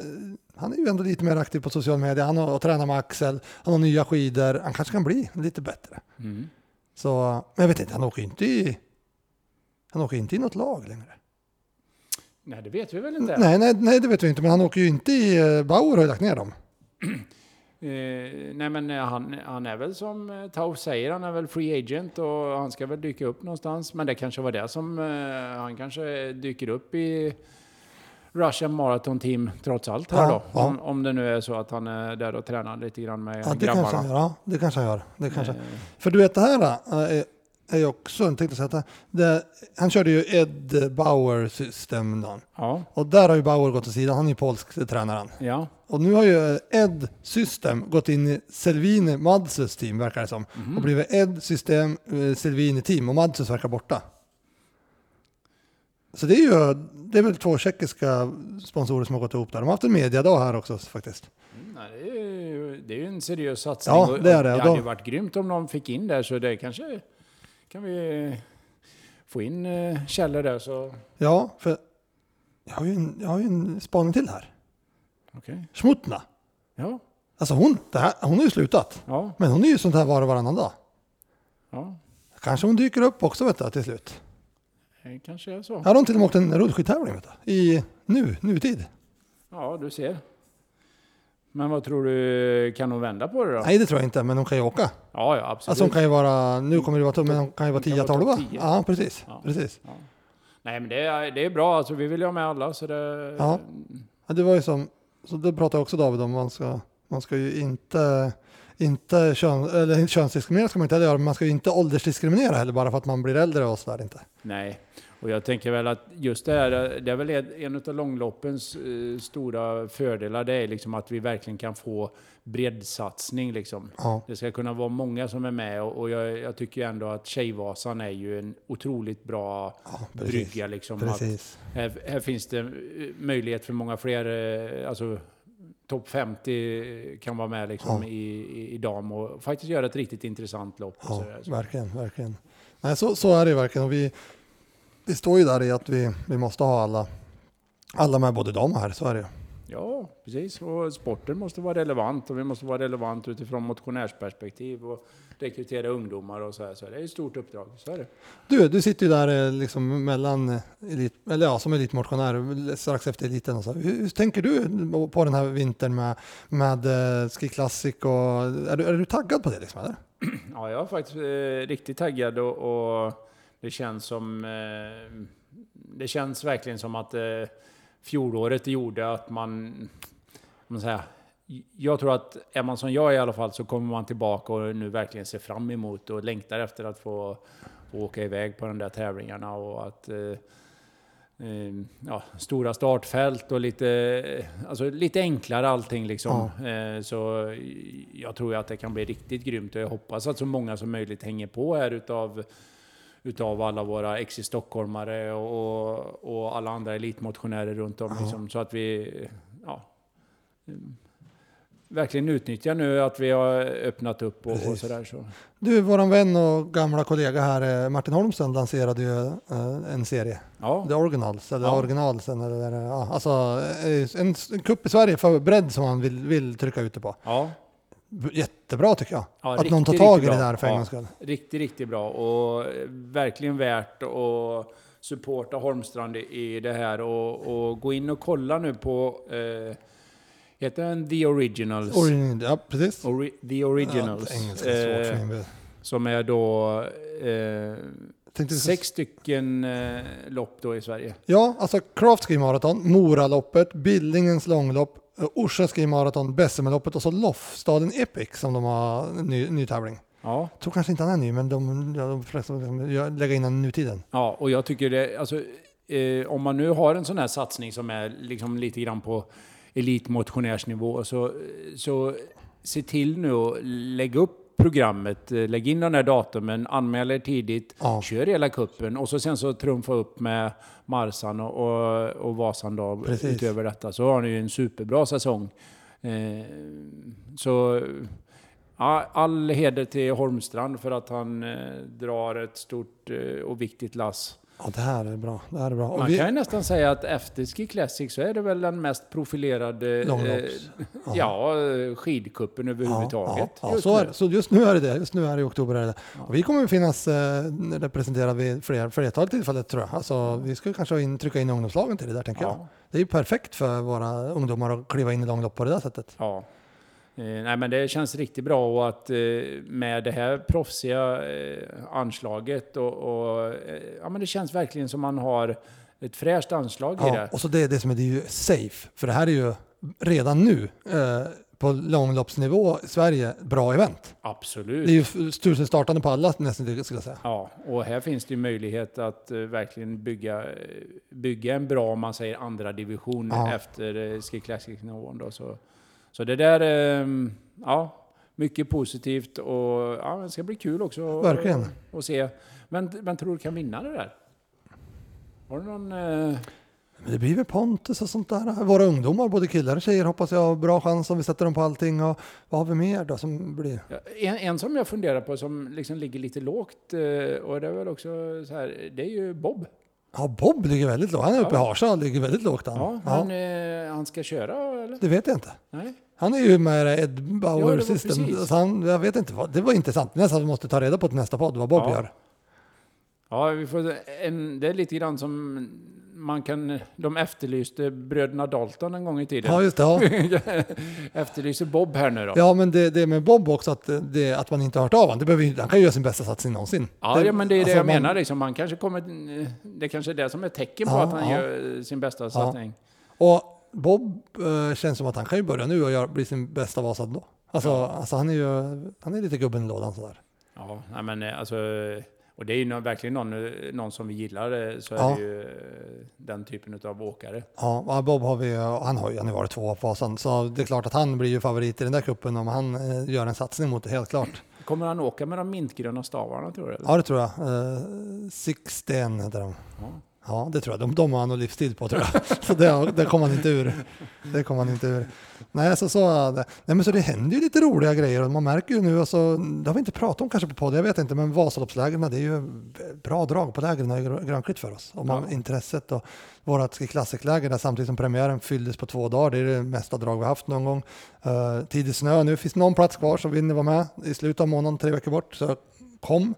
han är ju ändå lite mer aktiv på social media. Han har och tränar med Axel. Han har nya skidor. Han kanske kan bli lite bättre. Mm. Så, men jag vet inte, han åker ju inte i, han åker inte i något lag längre. Nej, det vet vi väl inte? Nej, nej, nej, det vet vi inte, men han åker ju inte i... eh, Bauer har ju lagt ner dem. Eh, nej men eh, han, han är väl som Tauf säger, han är väl free agent och han ska väl dyka upp någonstans. Men det kanske var det som, eh, han kanske dyker upp i Russian Marathon Team trots allt här Ja, då. ja. Om, om det nu är så att han är där och tränar lite grann med Ja, det kanske han grabbarna. gör. Ja, det kanske han gör. Det kanske. Eh, För du vet, det här är, också, att det, det, han körde ju Ed Bauer system då. ja, Och där har ju Bauer gått till sidan, han är ju polsk tränaren. ja, Och nu har ju Ed System gått in i Selvini Madsus team verkar det som. Mhm. Och blivit Ed System eh, Selvini team och Madsus verkar borta. Så det är ju, det är väl två tjeckiska sponsorer som har gått ihop där. De har haft en mediadag här också faktiskt. Mm, nej, det, är ju, det är ju en seriös satsning. Ja, det är det. Det hade ju varit grymt om de fick in där så det kanske kan vi få in eh, källor där så... Ja, för jag har ju en, jag har en spaning till här. Okej. Schmutna. Ja, Alltså hon, det här, hon har ju slutat. ja, Men hon är ju sånt här var och varannan dag. ja. Kanske hon dyker upp också vet du, till slut. Det kanske är så. Här har hon till och med åkt en rullskidtävling vet du, i nu, nutid. Ja, du ser. Men vad tror du, kan hon vända på det då? Nej det tror jag inte, men hon kan ju åka. Ja, ja absolut. Alltså hon kan ju vara, nu kommer det vara tuff, men hon kan ju vara Hon kan 10 vara 12 topp 10. Ja, precis. Ja. precis. ja. Nej, men det är, det är bra. Alltså, vi vill ju ha med alla. Så det, Ja. Ja, det var ju som, så det pratade också David om, man ska, man ska ju inte, inte kön, eller könsdiskriminera ska man inte heller göra, men man ska ju inte åldersdiskriminera heller bara för att man blir äldre och sådär inte. Nej, och jag tänker väl att just det här, det är väl en av långloppens eh, stora fördelar, det är liksom att vi verkligen kan få breddsatsning liksom. Ja, Det ska kunna vara många som är med och, jag, jag tycker ändå att Tjejvasan är ju en otroligt bra ja precis. brygga liksom. Precis. här, här finns det eh, möjlighet för många fler, eh, alltså topp 50 kan vara med liksom Ja. i, i, i dam och faktiskt göra ett riktigt intressant lopp. Ja. Så. verkligen, verkligen. Nej, så, så är det verkligen. Och vi, vi står ju där i att vi, vi måste ha alla, alla med, både dam och här, så är det ju. Ja, precis. Och sporten måste vara relevant och vi måste vara relevant utifrån motionärsperspektiv och rekrytera ungdomar och så här. Så det är ett stort uppdrag. Så är det. Du, du sitter ju där eh, liksom mellan eh, elit, eller ja, som elitmotionär strax efter eliten. Och så. Hur, hur tänker du på den här vintern med, med eh, Ski Classic och är du, är du taggad på det liksom eller? Ja, jag är faktiskt eh, riktigt taggad och, och det känns som... Eh, det känns verkligen som att eh, fjolåret gjorde att man... Man säger, jag tror att är man som jag i alla fall så kommer man tillbaka och nu verkligen ser fram emot och längtar efter att få, få åka iväg på de där tävlingarna och att eh, ja, stora startfält och lite, alltså lite enklare allting liksom. Eh, så jag tror att det kan bli riktigt grymt och jag hoppas att så många som möjligt hänger på här utav utav alla våra ex-stockholmare och, och alla andra elitmotionärer runt om. Liksom, så att vi ja, mm, verkligen utnyttjar nu att vi har öppnat upp och, och sådär. Så. Du, våran vän och gamla kollega här, eh, Martin Holmström, lanserade ju eh, en serie. Ja, The Originals, eller Ja. Originalsen, eller ja, alltså eh, en, en kupp i Sverige för bredd som han vill, vill trycka ute på. ja, Jättebra tycker jag. Ja, att någon tar riktigt, tag i riktigt det där för en Ja. gångs skull. riktigt, riktigt bra och verkligen värt att supporta Holmstrand i- det här och, och gå in och kolla nu på eh, Heter den The Originals? Origin, ja, precis. Ori The Originals. Ja, engelska eh, som är då eh, sex stycken eh, lopp då i Sverige. Ja, alltså Craft Ski Marathon, Moraloppet, Billingens långlopp, eh, Orsa Ski Marathon, Bessemerloppet och så Lofstaden Epic som de har ny, ny tävling. Ja, Jag tror kanske inte han är ny, men de, ja, de flesta liksom, lägger in den i nutiden. ja och jag tycker det, alltså, eh, om man nu har en sån här satsning som är liksom lite grann på elitmotionärsnivå så, så se till nu att lägga upp programmet, eh, lägg in den här datumen, anmäl er tidigt, Ja. kör hela kuppen och så sen så trumfa upp med Marsan och, och, och Vasan då Precis. utöver detta så har ni ju en superbra säsong. Eh, så ja, all heder till Holmstrand för att han eh, drar ett stort eh, och viktigt lass Ja, det här är bra. Det här är bra. Och Man vi- kan ju nästan säga att efter Ski Classic så är det väl den mest profilerade eh, ja, skidkuppen överhuvudtaget. Ja, ja, så, är så just nu är det det. Just nu är det i oktober. Är det. Och vi kommer att finnas eh, representerade vid fler, flertal tillfällen tror jag. Alltså, vi skulle kanske in, trycka in ungdomslagen till det där tänker jag. Ja. Det är ju perfekt för våra ungdomar att kliva in i långlopp på det där sättet. Ja. Eh, nej, men det känns riktigt bra och att eh, med det här proffsiga eh, anslaget och, och eh, ja, men det känns verkligen som man har ett fräscht anslag i Ja, det. och så det, det som är, det är ju safe. För det här är ju redan nu eh, på långloppsnivå i Sverige bra event. Absolut. Det är ju tusen på alla nästan skulle jag säga. Ja, och här finns det ju möjlighet att eh, verkligen bygga, eh, bygga en bra, om man säger andra division Ja. efter uh, Ski Classic-nivån. Då. Så, så det där, eh, ja, mycket positivt och ja, det ska bli kul också Verkligen. att se. Men, men tror du kan vinna det där? Har du någon... Eh, det blir väl Pontus och sånt där. Våra ungdomar, både killar och tjejer, hoppas jag har bra chans om vi sätter dem på allting. Och vad har vi mer då som blir? ja, en, en som jag funderar på som liksom ligger lite lågt, eh, och det är väl också så här, det är ju Bob. Ja, Bob ligger väldigt lågt. Han är uppe i Ja. Harsa och ligger väldigt lågt han. Ja, Ja, men eh, han ska köra eller? det vet jag inte. Nej? Han är ju med i Ed Ja, Bauer det var System. precis. Så han, jag vet inte, vad, det var intressant. Nästan vi måste ta reda på till nästa podd vad Bob Ja. gör. Ja, vi får, en, det är lite grann som man kan... De efterlyste bröderna Dalton en gång i tiden. Ja, just det. Ja, Efterlyser Bob här nu då. ja men det, det med Bob också, att, det, att man inte har hört av honom. Det behöver, han kan ju göra sin bästa satsning någonsin. Ja, ja, men det är det alltså, jag man- menar. Liksom. Man kanske kommer, det kanske är det som är tecken på Ja, att han ja. gör sin bästa satsning. Och Bob eh, känns som att han kan ju börja nu och göra, bli sin bästa Vasa ändå. Alltså, alltså han är ju han är lite gubben i lådan sådär. Ja, nej, men eh, alltså... Och det är ju verkligen någon, eh, någon som vi gillar, eh, så är Ja. det ju den typen av åkare. Ja, ja, Bob har vi, han har ju han har varit tvåa på Vasan, så det är klart att han blir ju favorit i den där kuppen om han gör en satsning mot det, helt klart. Kommer han åka med de mintgröna stavarna tror du? eller? Ja, det tror jag. Eh, Sixten heter de. Ja. Ja, det tror jag. De, de har han nog livsstil på tror jag. Så det, det kommer han inte ur. Det kommer han inte ur. Nej, så, så, det. Nej, men så det händer ju lite roliga grejer och man märker ju nu, alltså, det har vi inte pratat om kanske på podden, jag vet inte, men Vasaloppslägren, det är ju bra drag på lägren i Grönklitt för oss. Om man, Ja. intresset och vårat klassikläger där samtidigt som premiären fylldes på två dagar, det är det mesta drag vi haft någon gång. Uh, tidig snö, nu finns någon plats kvar så vill ni vara med i slutet av månaden, tre veckor bort, så kom,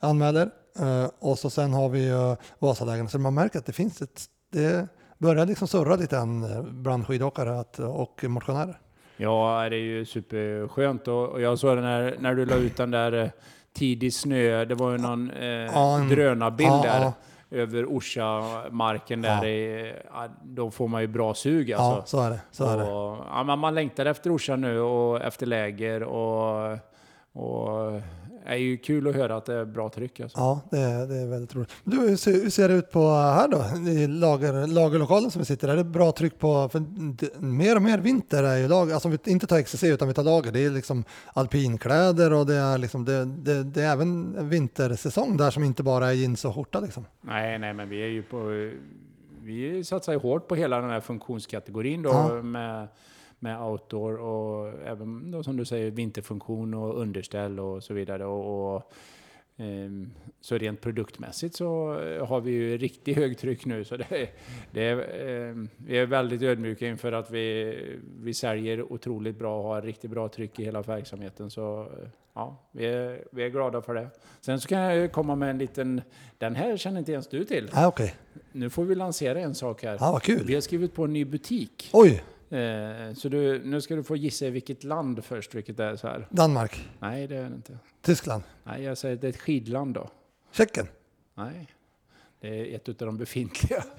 anmäler. Eh, och så sen har vi uh, Vasalägen, så man märker att det finns ett, det börjar liksom surra lite än eh, bland skidåkare och motionärer. Ja, det är ju superskönt. Och och jag såg den när, när du la ut den där eh, tidig snö. Det var ju någon eh, Ja, en- drönarbild ja, där ja. över Orsa-marken där. Ja. I, ja, då får man ju bra sug Ja, alltså. så är det. Så är det. och, ja, man, man längtar efter Orsa nu och efter läger och, och det är ju kul att höra att det är bra tryck alltså. Ja, det är, det är väldigt roligt. Du, hur ser, hur ser det ut på här då? I lager, lagerlokalen som vi sitter Är det bra tryck på? För mer och mer vinter är ju lager. Alltså om vi inte tar XCC utan vi tar lager. Det är liksom alpinkläder och det är liksom det, det, det är även en vintersäsong där som inte bara är jeans och skjorta liksom. Nej, nej, men vi är ju på... Vi satsar ju hårt på hela den här funktionskategorin då Ja. med, med outdoor och även då som du säger vinterfunktion och underställ och så vidare. Och, och, ehm, så rent produktmässigt så eh, har vi ju riktigt högtryck nu. Så det, är- det är, ehm, vi är väldigt ödmjuka inför att vi, vi säljer otroligt bra och har riktigt bra tryck i hela verksamheten. Så eh, ja, vi är, vi är glada för det. Sen så kan jag komma med en liten, den här känner inte ens du till. Ja, okej. Nu får vi lansera en sak här. Ja, vad Vi kul. har skrivit på en ny butik. Oj, Eh, så du, nu ska du få gissa i vilket land först, vilket det är så här. Danmark, Nej, det är det inte. Tyskland, Nej, jag säger det är ett skidland då. Tjeckien. Nej. Det är ett av de befintliga.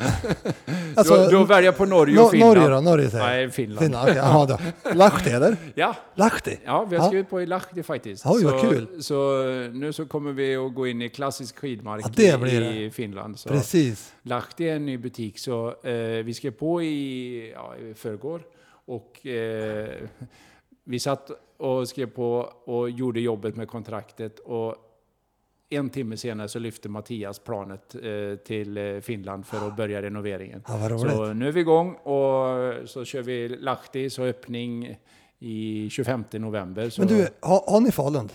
Alltså, då, då väljer jag på Norge Nor- och Finland. Norge då? Norge säger jag. Nej, Finland. Finland, okej. Jaha då. Lahti eller? Ja, Lahti? ja, vi har Ja. skrivit på i Lahti faktiskt. Oj, vad kul. Så nu så kommer vi att gå in i klassisk skidmark Ja, det blir i, i Finland. Så. Precis. Lahti är en ny butik, så eh, vi skrev på i, ja, i förrgår. Och eh, vi satt och skrev på och gjorde jobbet med kontraktet. Och en timme senare så lyfte Mattias planet eh, till eh, Finland för att börja renoveringen. Ja. Så nu är vi igång och så kör vi Lahti, så öppning i 25 november. Så, Men du, har, har ni Falun?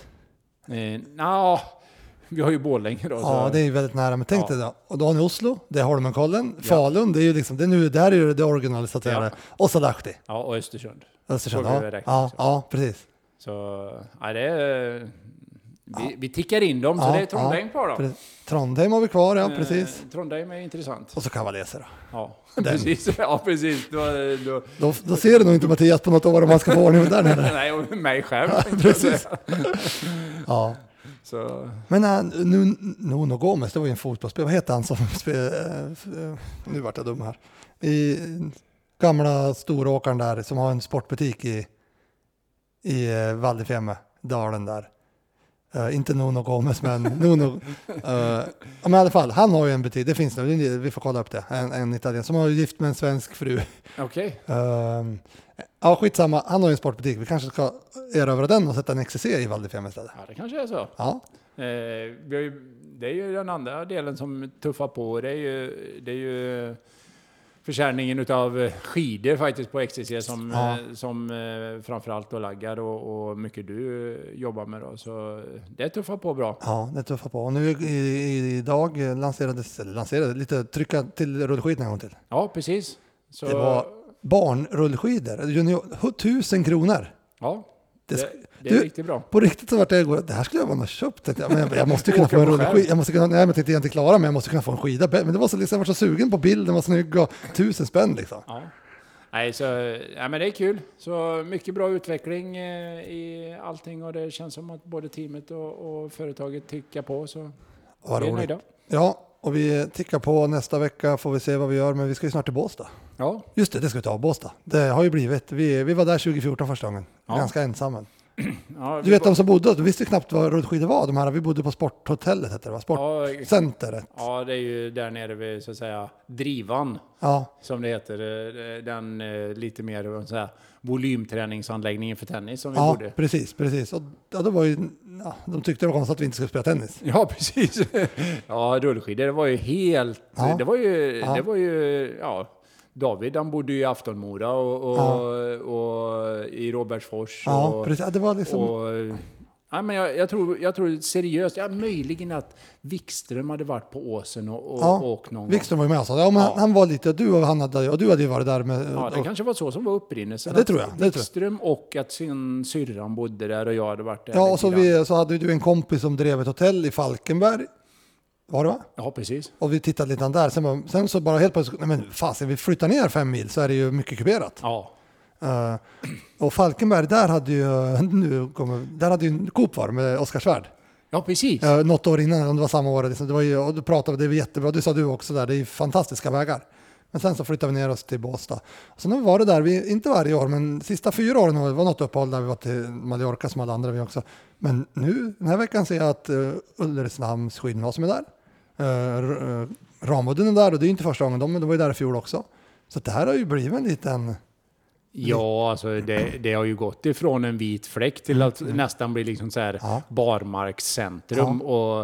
Eh, nja, Vi har ju Borlänge då. Ja, så, det är ju väldigt nära. Men tänk Ja. dig då. Och då har ni Oslo, det är Holmenkollen. Falun, det är ju liksom, det är nu, där är ju det original så att säga. Ja. Och så Lahti. ja, och Östersund. Östersund. Ja. Ja, ja, precis. Så ja, det är, vi, vi tickar in dem, så Ja, det är Trondheim ja, kvar då. Trondheim har vi kvar, ja Eh, precis. Trondheim är intressant. Och så Cavallese då. Ja, precis. Ja, precis. Då, då, då. Då ser du nog inte Mattias på något år om man ska få ordning där nere. nej, och mig själv. precis. Ja. Så, Men äh, nu, Nuno Gomes, det var ju en fotbollsspelare. Vad heter han som spelade? Nu vart jag dum här. I gamla storåkaren där som har en sportbutik i, i eh, Val di Fiemme, dalen där. Eh, inte Nuno Gomes, men Nuno. ja, men i alla fall, han har ju en butik, det finns nu, vi får kolla upp det. En, en italien som har gift med en svensk fru. Okej. Um, ja, skitsamma, han har ju en sportbutik. Vi kanske ska erövra den och sätta en XCC i Val istället. Ja, det kanske är så. Ja, Eh, vi har ju, det är ju den andra delen som tuffar på. Det är ju, det är ju försäljningen av skidor faktiskt på XTC som, Ja. eh, som eh, framförallt då laggar och, och mycket du eh, jobbar med. Då. Så det tuffar på bra. Ja, det tuffar på. Och nu i, idag lanserades, lanserades, lite trycka till rullskidorna en gång till. Ja, precis. Så, Det var barnrullskidor, junior, tusen kronor. ja, Det, det, är du- riktigt bra. på riktigt så vart jag igår, det här skulle jag väl ha köpt. jag. Men jag, jag måste ju kunna få en på själv. rullskida. Jag måste kunna, nej men jag inte klara mig, jag måste kunna få en skida. Men det var så liksom, jag var så sugen på bilden, var snygg och tusen spänn liksom. Ja. Nej, så, ja, men det är kul. Så mycket bra utveckling eh, i allting och det känns som att både teamet och, och företaget tickar på. Så Vad vi är nöjda. Ja, och vi tickar på nästa vecka får vi se vad vi gör, men vi ska ju snart till Båstad. Ja, Just det, det ska vi ta, Båstad. Det har ju blivit, vi, vi var där 2014 första gången, Ja. ganska ensamma. Ja, Du vet de som bodde, du visste knappt vad rullskidor var. De här, vi bodde på sporthotellet hette det va? Ja, Sportcenteret. Ja, det är ju där nere vid så att säga drivan Ja, som det heter. eh, Den eh, lite mer så här, volymträningsanläggningen för tennis som vi ja borde. precis, precis. Och, ja, då var ju, ja, de tyckte det var konstigt att vi inte skulle spela tennis. Ja, precis. Ja, rullskidor, det var ju helt... Det var ju... Det var ju ja, David, han bodde ju i Aftonmora och, och, och i Robertsfors. Ja, och, precis. Ja, det var liksom, och, ja, men jag, jag, tror, jag tror seriöst, ja, möjligen att Wikström hade varit på åsen och, och Ja, åkt någon. Wikström var ju med oss. Ja, men Ja. Han var lite, du och han hade, och du hade ju varit där med... Ja, det och, kanske var så som var upprinnelsen. Ja, det tror jag, det tror jag. Wikström och att sin syrran bodde där och jag hade varit där. ja, och så, vi, så hade du en kompis som drev ett hotell i Falkenberg. Var det va? Ja, precis. Och vi tittade lite där. Sen, bara- sen så bara helt plötsligt, nej men fasen, vi flyttar ner fem mil så är det ju mycket kuperat. Ja, Eh, och Falkenberg, där hade ju, nu kommer, där hade ju Coop var med Oskarsvärd. ja precis. Uh, något år innan, om det var samma år. Liksom, det var ju, och du pratade, det var jättebra, det sa du också där, det är fantastiska vägar. Men sen så flyttade vi ner oss till Båstad. Och sen vi varit där, vi, inte varje år, men sista fyra åren har det var något uppehåll där vi var till Mallorca som alla andra vi också. Men nu, den här veckan ser jag att uh, Ulricehamns skidgymnasium är där. Uh, uh, Ramudden är där och det är inte första gången, de, de var ju där i fjol också. Så det här har ju blivit en liten... Ja, alltså det, det har ju gått ifrån en vit fläck till att nästan bli liksom så här Mm. Ja. barmarkscentrum. Och,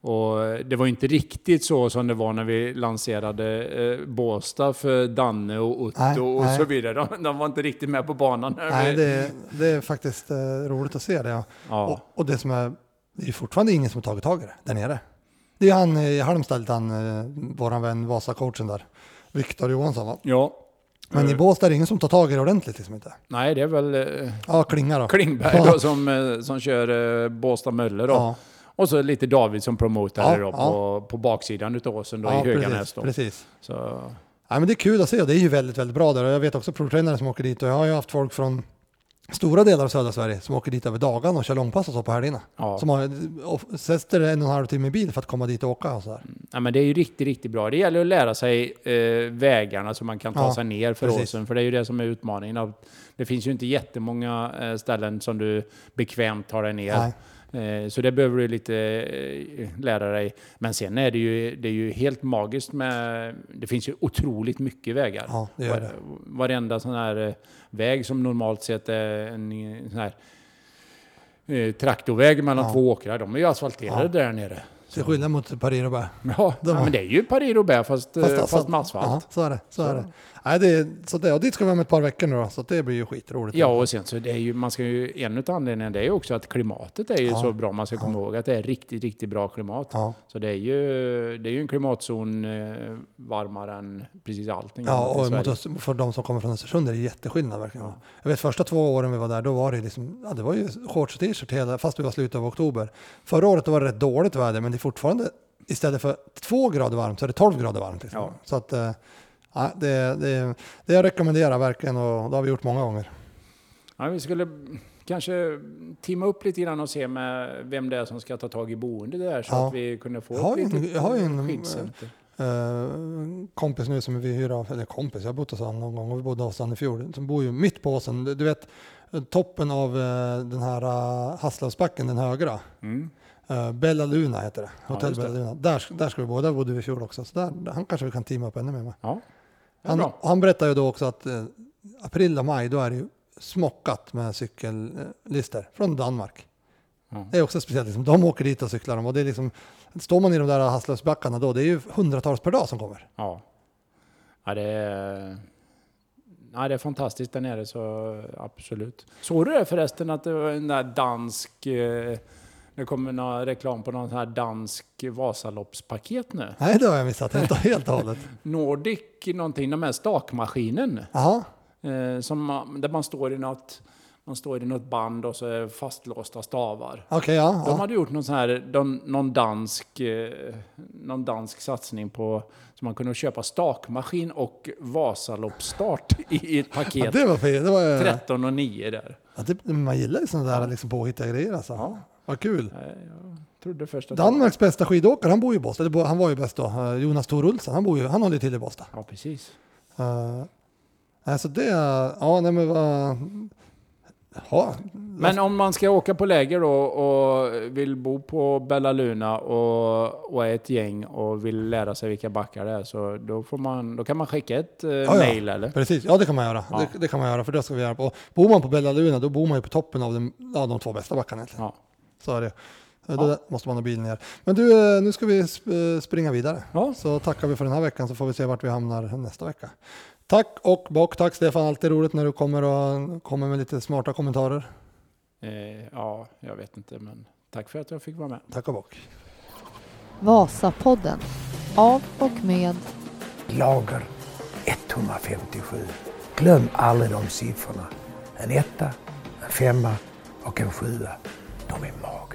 och det var inte riktigt så som det var när vi lanserade eh, Båstad för Danne och Otto Nej, och nej. så vidare. De, de var inte riktigt med på banan. Nej, det, är- det är faktiskt uh, roligt att se det. Ja. ja. Och, och det som är, det är fortfarande ingen som har tagit tag i det där nere. Det är han i Halmstad, han, eh, våran vän Vasa-coachen där, Viktor Johansson va? ja. Men i Båstad är det ingen som tar tag i det ordentligt liksom inte. Nej, det är väl eh, Ja, Klinga då. Klingberg Ja. då, som, eh, som kör eh, Båstad Möller. Då. Ja, Och så lite David som promotar Ja, då, på, på baksidan utav åsen då, i Höganäs. Då. precis. Så, Ja, men det är kul att se och det är ju väldigt, väldigt bra där. Och jag vet också provtränare som åker dit och jag har ju haft folk från stora delar av södra Sverige som åker dit över dagarna och kör långpass och så på helgerna. ja. Som har, och sätter en och en halv timme i bil för att komma dit och åka och så där. Ja, men det är ju riktigt, riktigt bra. Det gäller att lära sig eh, vägarna så man kan ta Ja, sig ner för precis. åsen. För det är ju det som är utmaningen. Det finns ju inte jättemånga eh, ställen som du bekvämt tar dig ner. Nej. Eh, Så det behöver du lite eh, lära dig. Men sen är det ju, det är ju helt magiskt med... Det finns ju otroligt mycket vägar. Ja, det gör det. Var- Varenda sån här eh, väg som normalt sett är en sån här traktorväg mellan Ja. två åkrar, de är ju asfalterade Ja. där nere. Till skillnad mot Paris-Roubaix. Ja, De ja, har- men det är ju Paris-Roubaix fast, fast, fast med asfalt. Ja, så är det. Så Så. är det. Nej, det, så det, och dit ska vi om ett par veckor nu då, så det blir ju skitroligt. Ja, och sen så det är ju, man ska ju, en av anledningarna det är ju också att klimatet är ju Ja. så bra. Man ska komma ihåg att det är riktigt, riktigt bra klimat. Ja. Så det är ju, det är ju en klimatzon eh, varmare än precis allting Ja, och mot oss, för de som kommer från Östersund är det jätteskillnad verkligen. Jag vet första två åren vi var där, då var det liksom, ja det var ju shorts och t-shirt hela, fast vi var slutet av oktober. Förra året var det rätt dåligt väder, men det är fortfarande, istället för två grader varmt så är det 12 grader varmt. Liksom. Ja. Så att, eh, ja, det, det, det jag rekommenderar verkligen och det har vi gjort många gånger. Ja, vi skulle kanske timma upp lite grann och se med vem det är som ska ta tag i boende där så Ja. att vi kunde få Jag har ett litet jag har en, skyddscenter. Eh, kompis nu som vi hyr av, eller kompis, jag har bott hos honom någon gång och vi bodde hos honom i fjol, som bor ju mitt på åsen. Du vet toppen av eh, den här uh, Hasslövsbacken, den högra. Mm. Uh, Bella Luna heter det. Ja, Hotell det. Bella Luna. Där, där ska vi bo, där bodde vi i fjol också. Så där, han kanske vi kan teama upp ännu mer med. Ja, Han, bra. han berättar ju då också att eh, april och maj, då är det ju smockat med cykellister från Danmark. Ja. Det är också speciellt, liksom, de åker dit och cyklar dem och det är liksom, står man i de där Hasslövsbackarna då, det är ju hundratals per dag som kommer. Ja. ja, det är... Ja, det är fantastiskt där nere, så absolut. Såg du det förresten att det var en där dansk... Eh, det kommer någon reklam på någon sån här dansk Vasaloppspaket nu. Nej, det har jag missat helt, helt och hållet. Nordic någonting, de här stakmaskinen. Jaha, Eh, som, man- där man står i något... Man står i något band och så är fastlåsta stavar. okej ja. De ja. hade gjort någon, sån här, de, någon, dansk, eh, någon dansk satsning på så man kunde köpa stakmaskin och Vasaloppsstart i ett ja paket. det var. Det var, eh, 13 och 9 där. ja, det, man gillar ju sådana där liksom påhittiga grejer alltså. Ja. Vad kul. Danmarks bästa skidåkare, han bor ju i Båstad. Eller Han var ju bäst då. Eh, Jonas Thor Olsen, han, bor ju, han håller till i Båstad. Ja, precis. Uh, alltså det, ja nej men vad... Ja, Men om man ska åka på läger då och vill bo på Bella Luna och, och är ett gäng och vill lära sig vilka backar det är så då, får man, då kan man skicka ett eh, ja. mail eller? Precis, ja det kan man göra. Ja. Det, det kan man göra, för det ska vi göra. Och bor man på Bella Luna, då bor man ju på toppen av den, ja, de två bästa backarna egentligen. Ja. Så är det. Eh, Då måste man ha bilen ner. Men du, eh, nu ska vi eh, springa vidare. Ja. Så tackar vi för den här veckan så får vi se vart vi hamnar nästa vecka. Tack och bock. Tack Stefan, alltid roligt när du kommer och kommer med lite smarta kommentarer. Eh, ja, jag vet inte men tack för att jag fick vara med. Tack och bock. Vasapodden. Av och med Lager 157. Glöm aldrig de siffrorna. En etta, en femma och en sjua. De är magiska.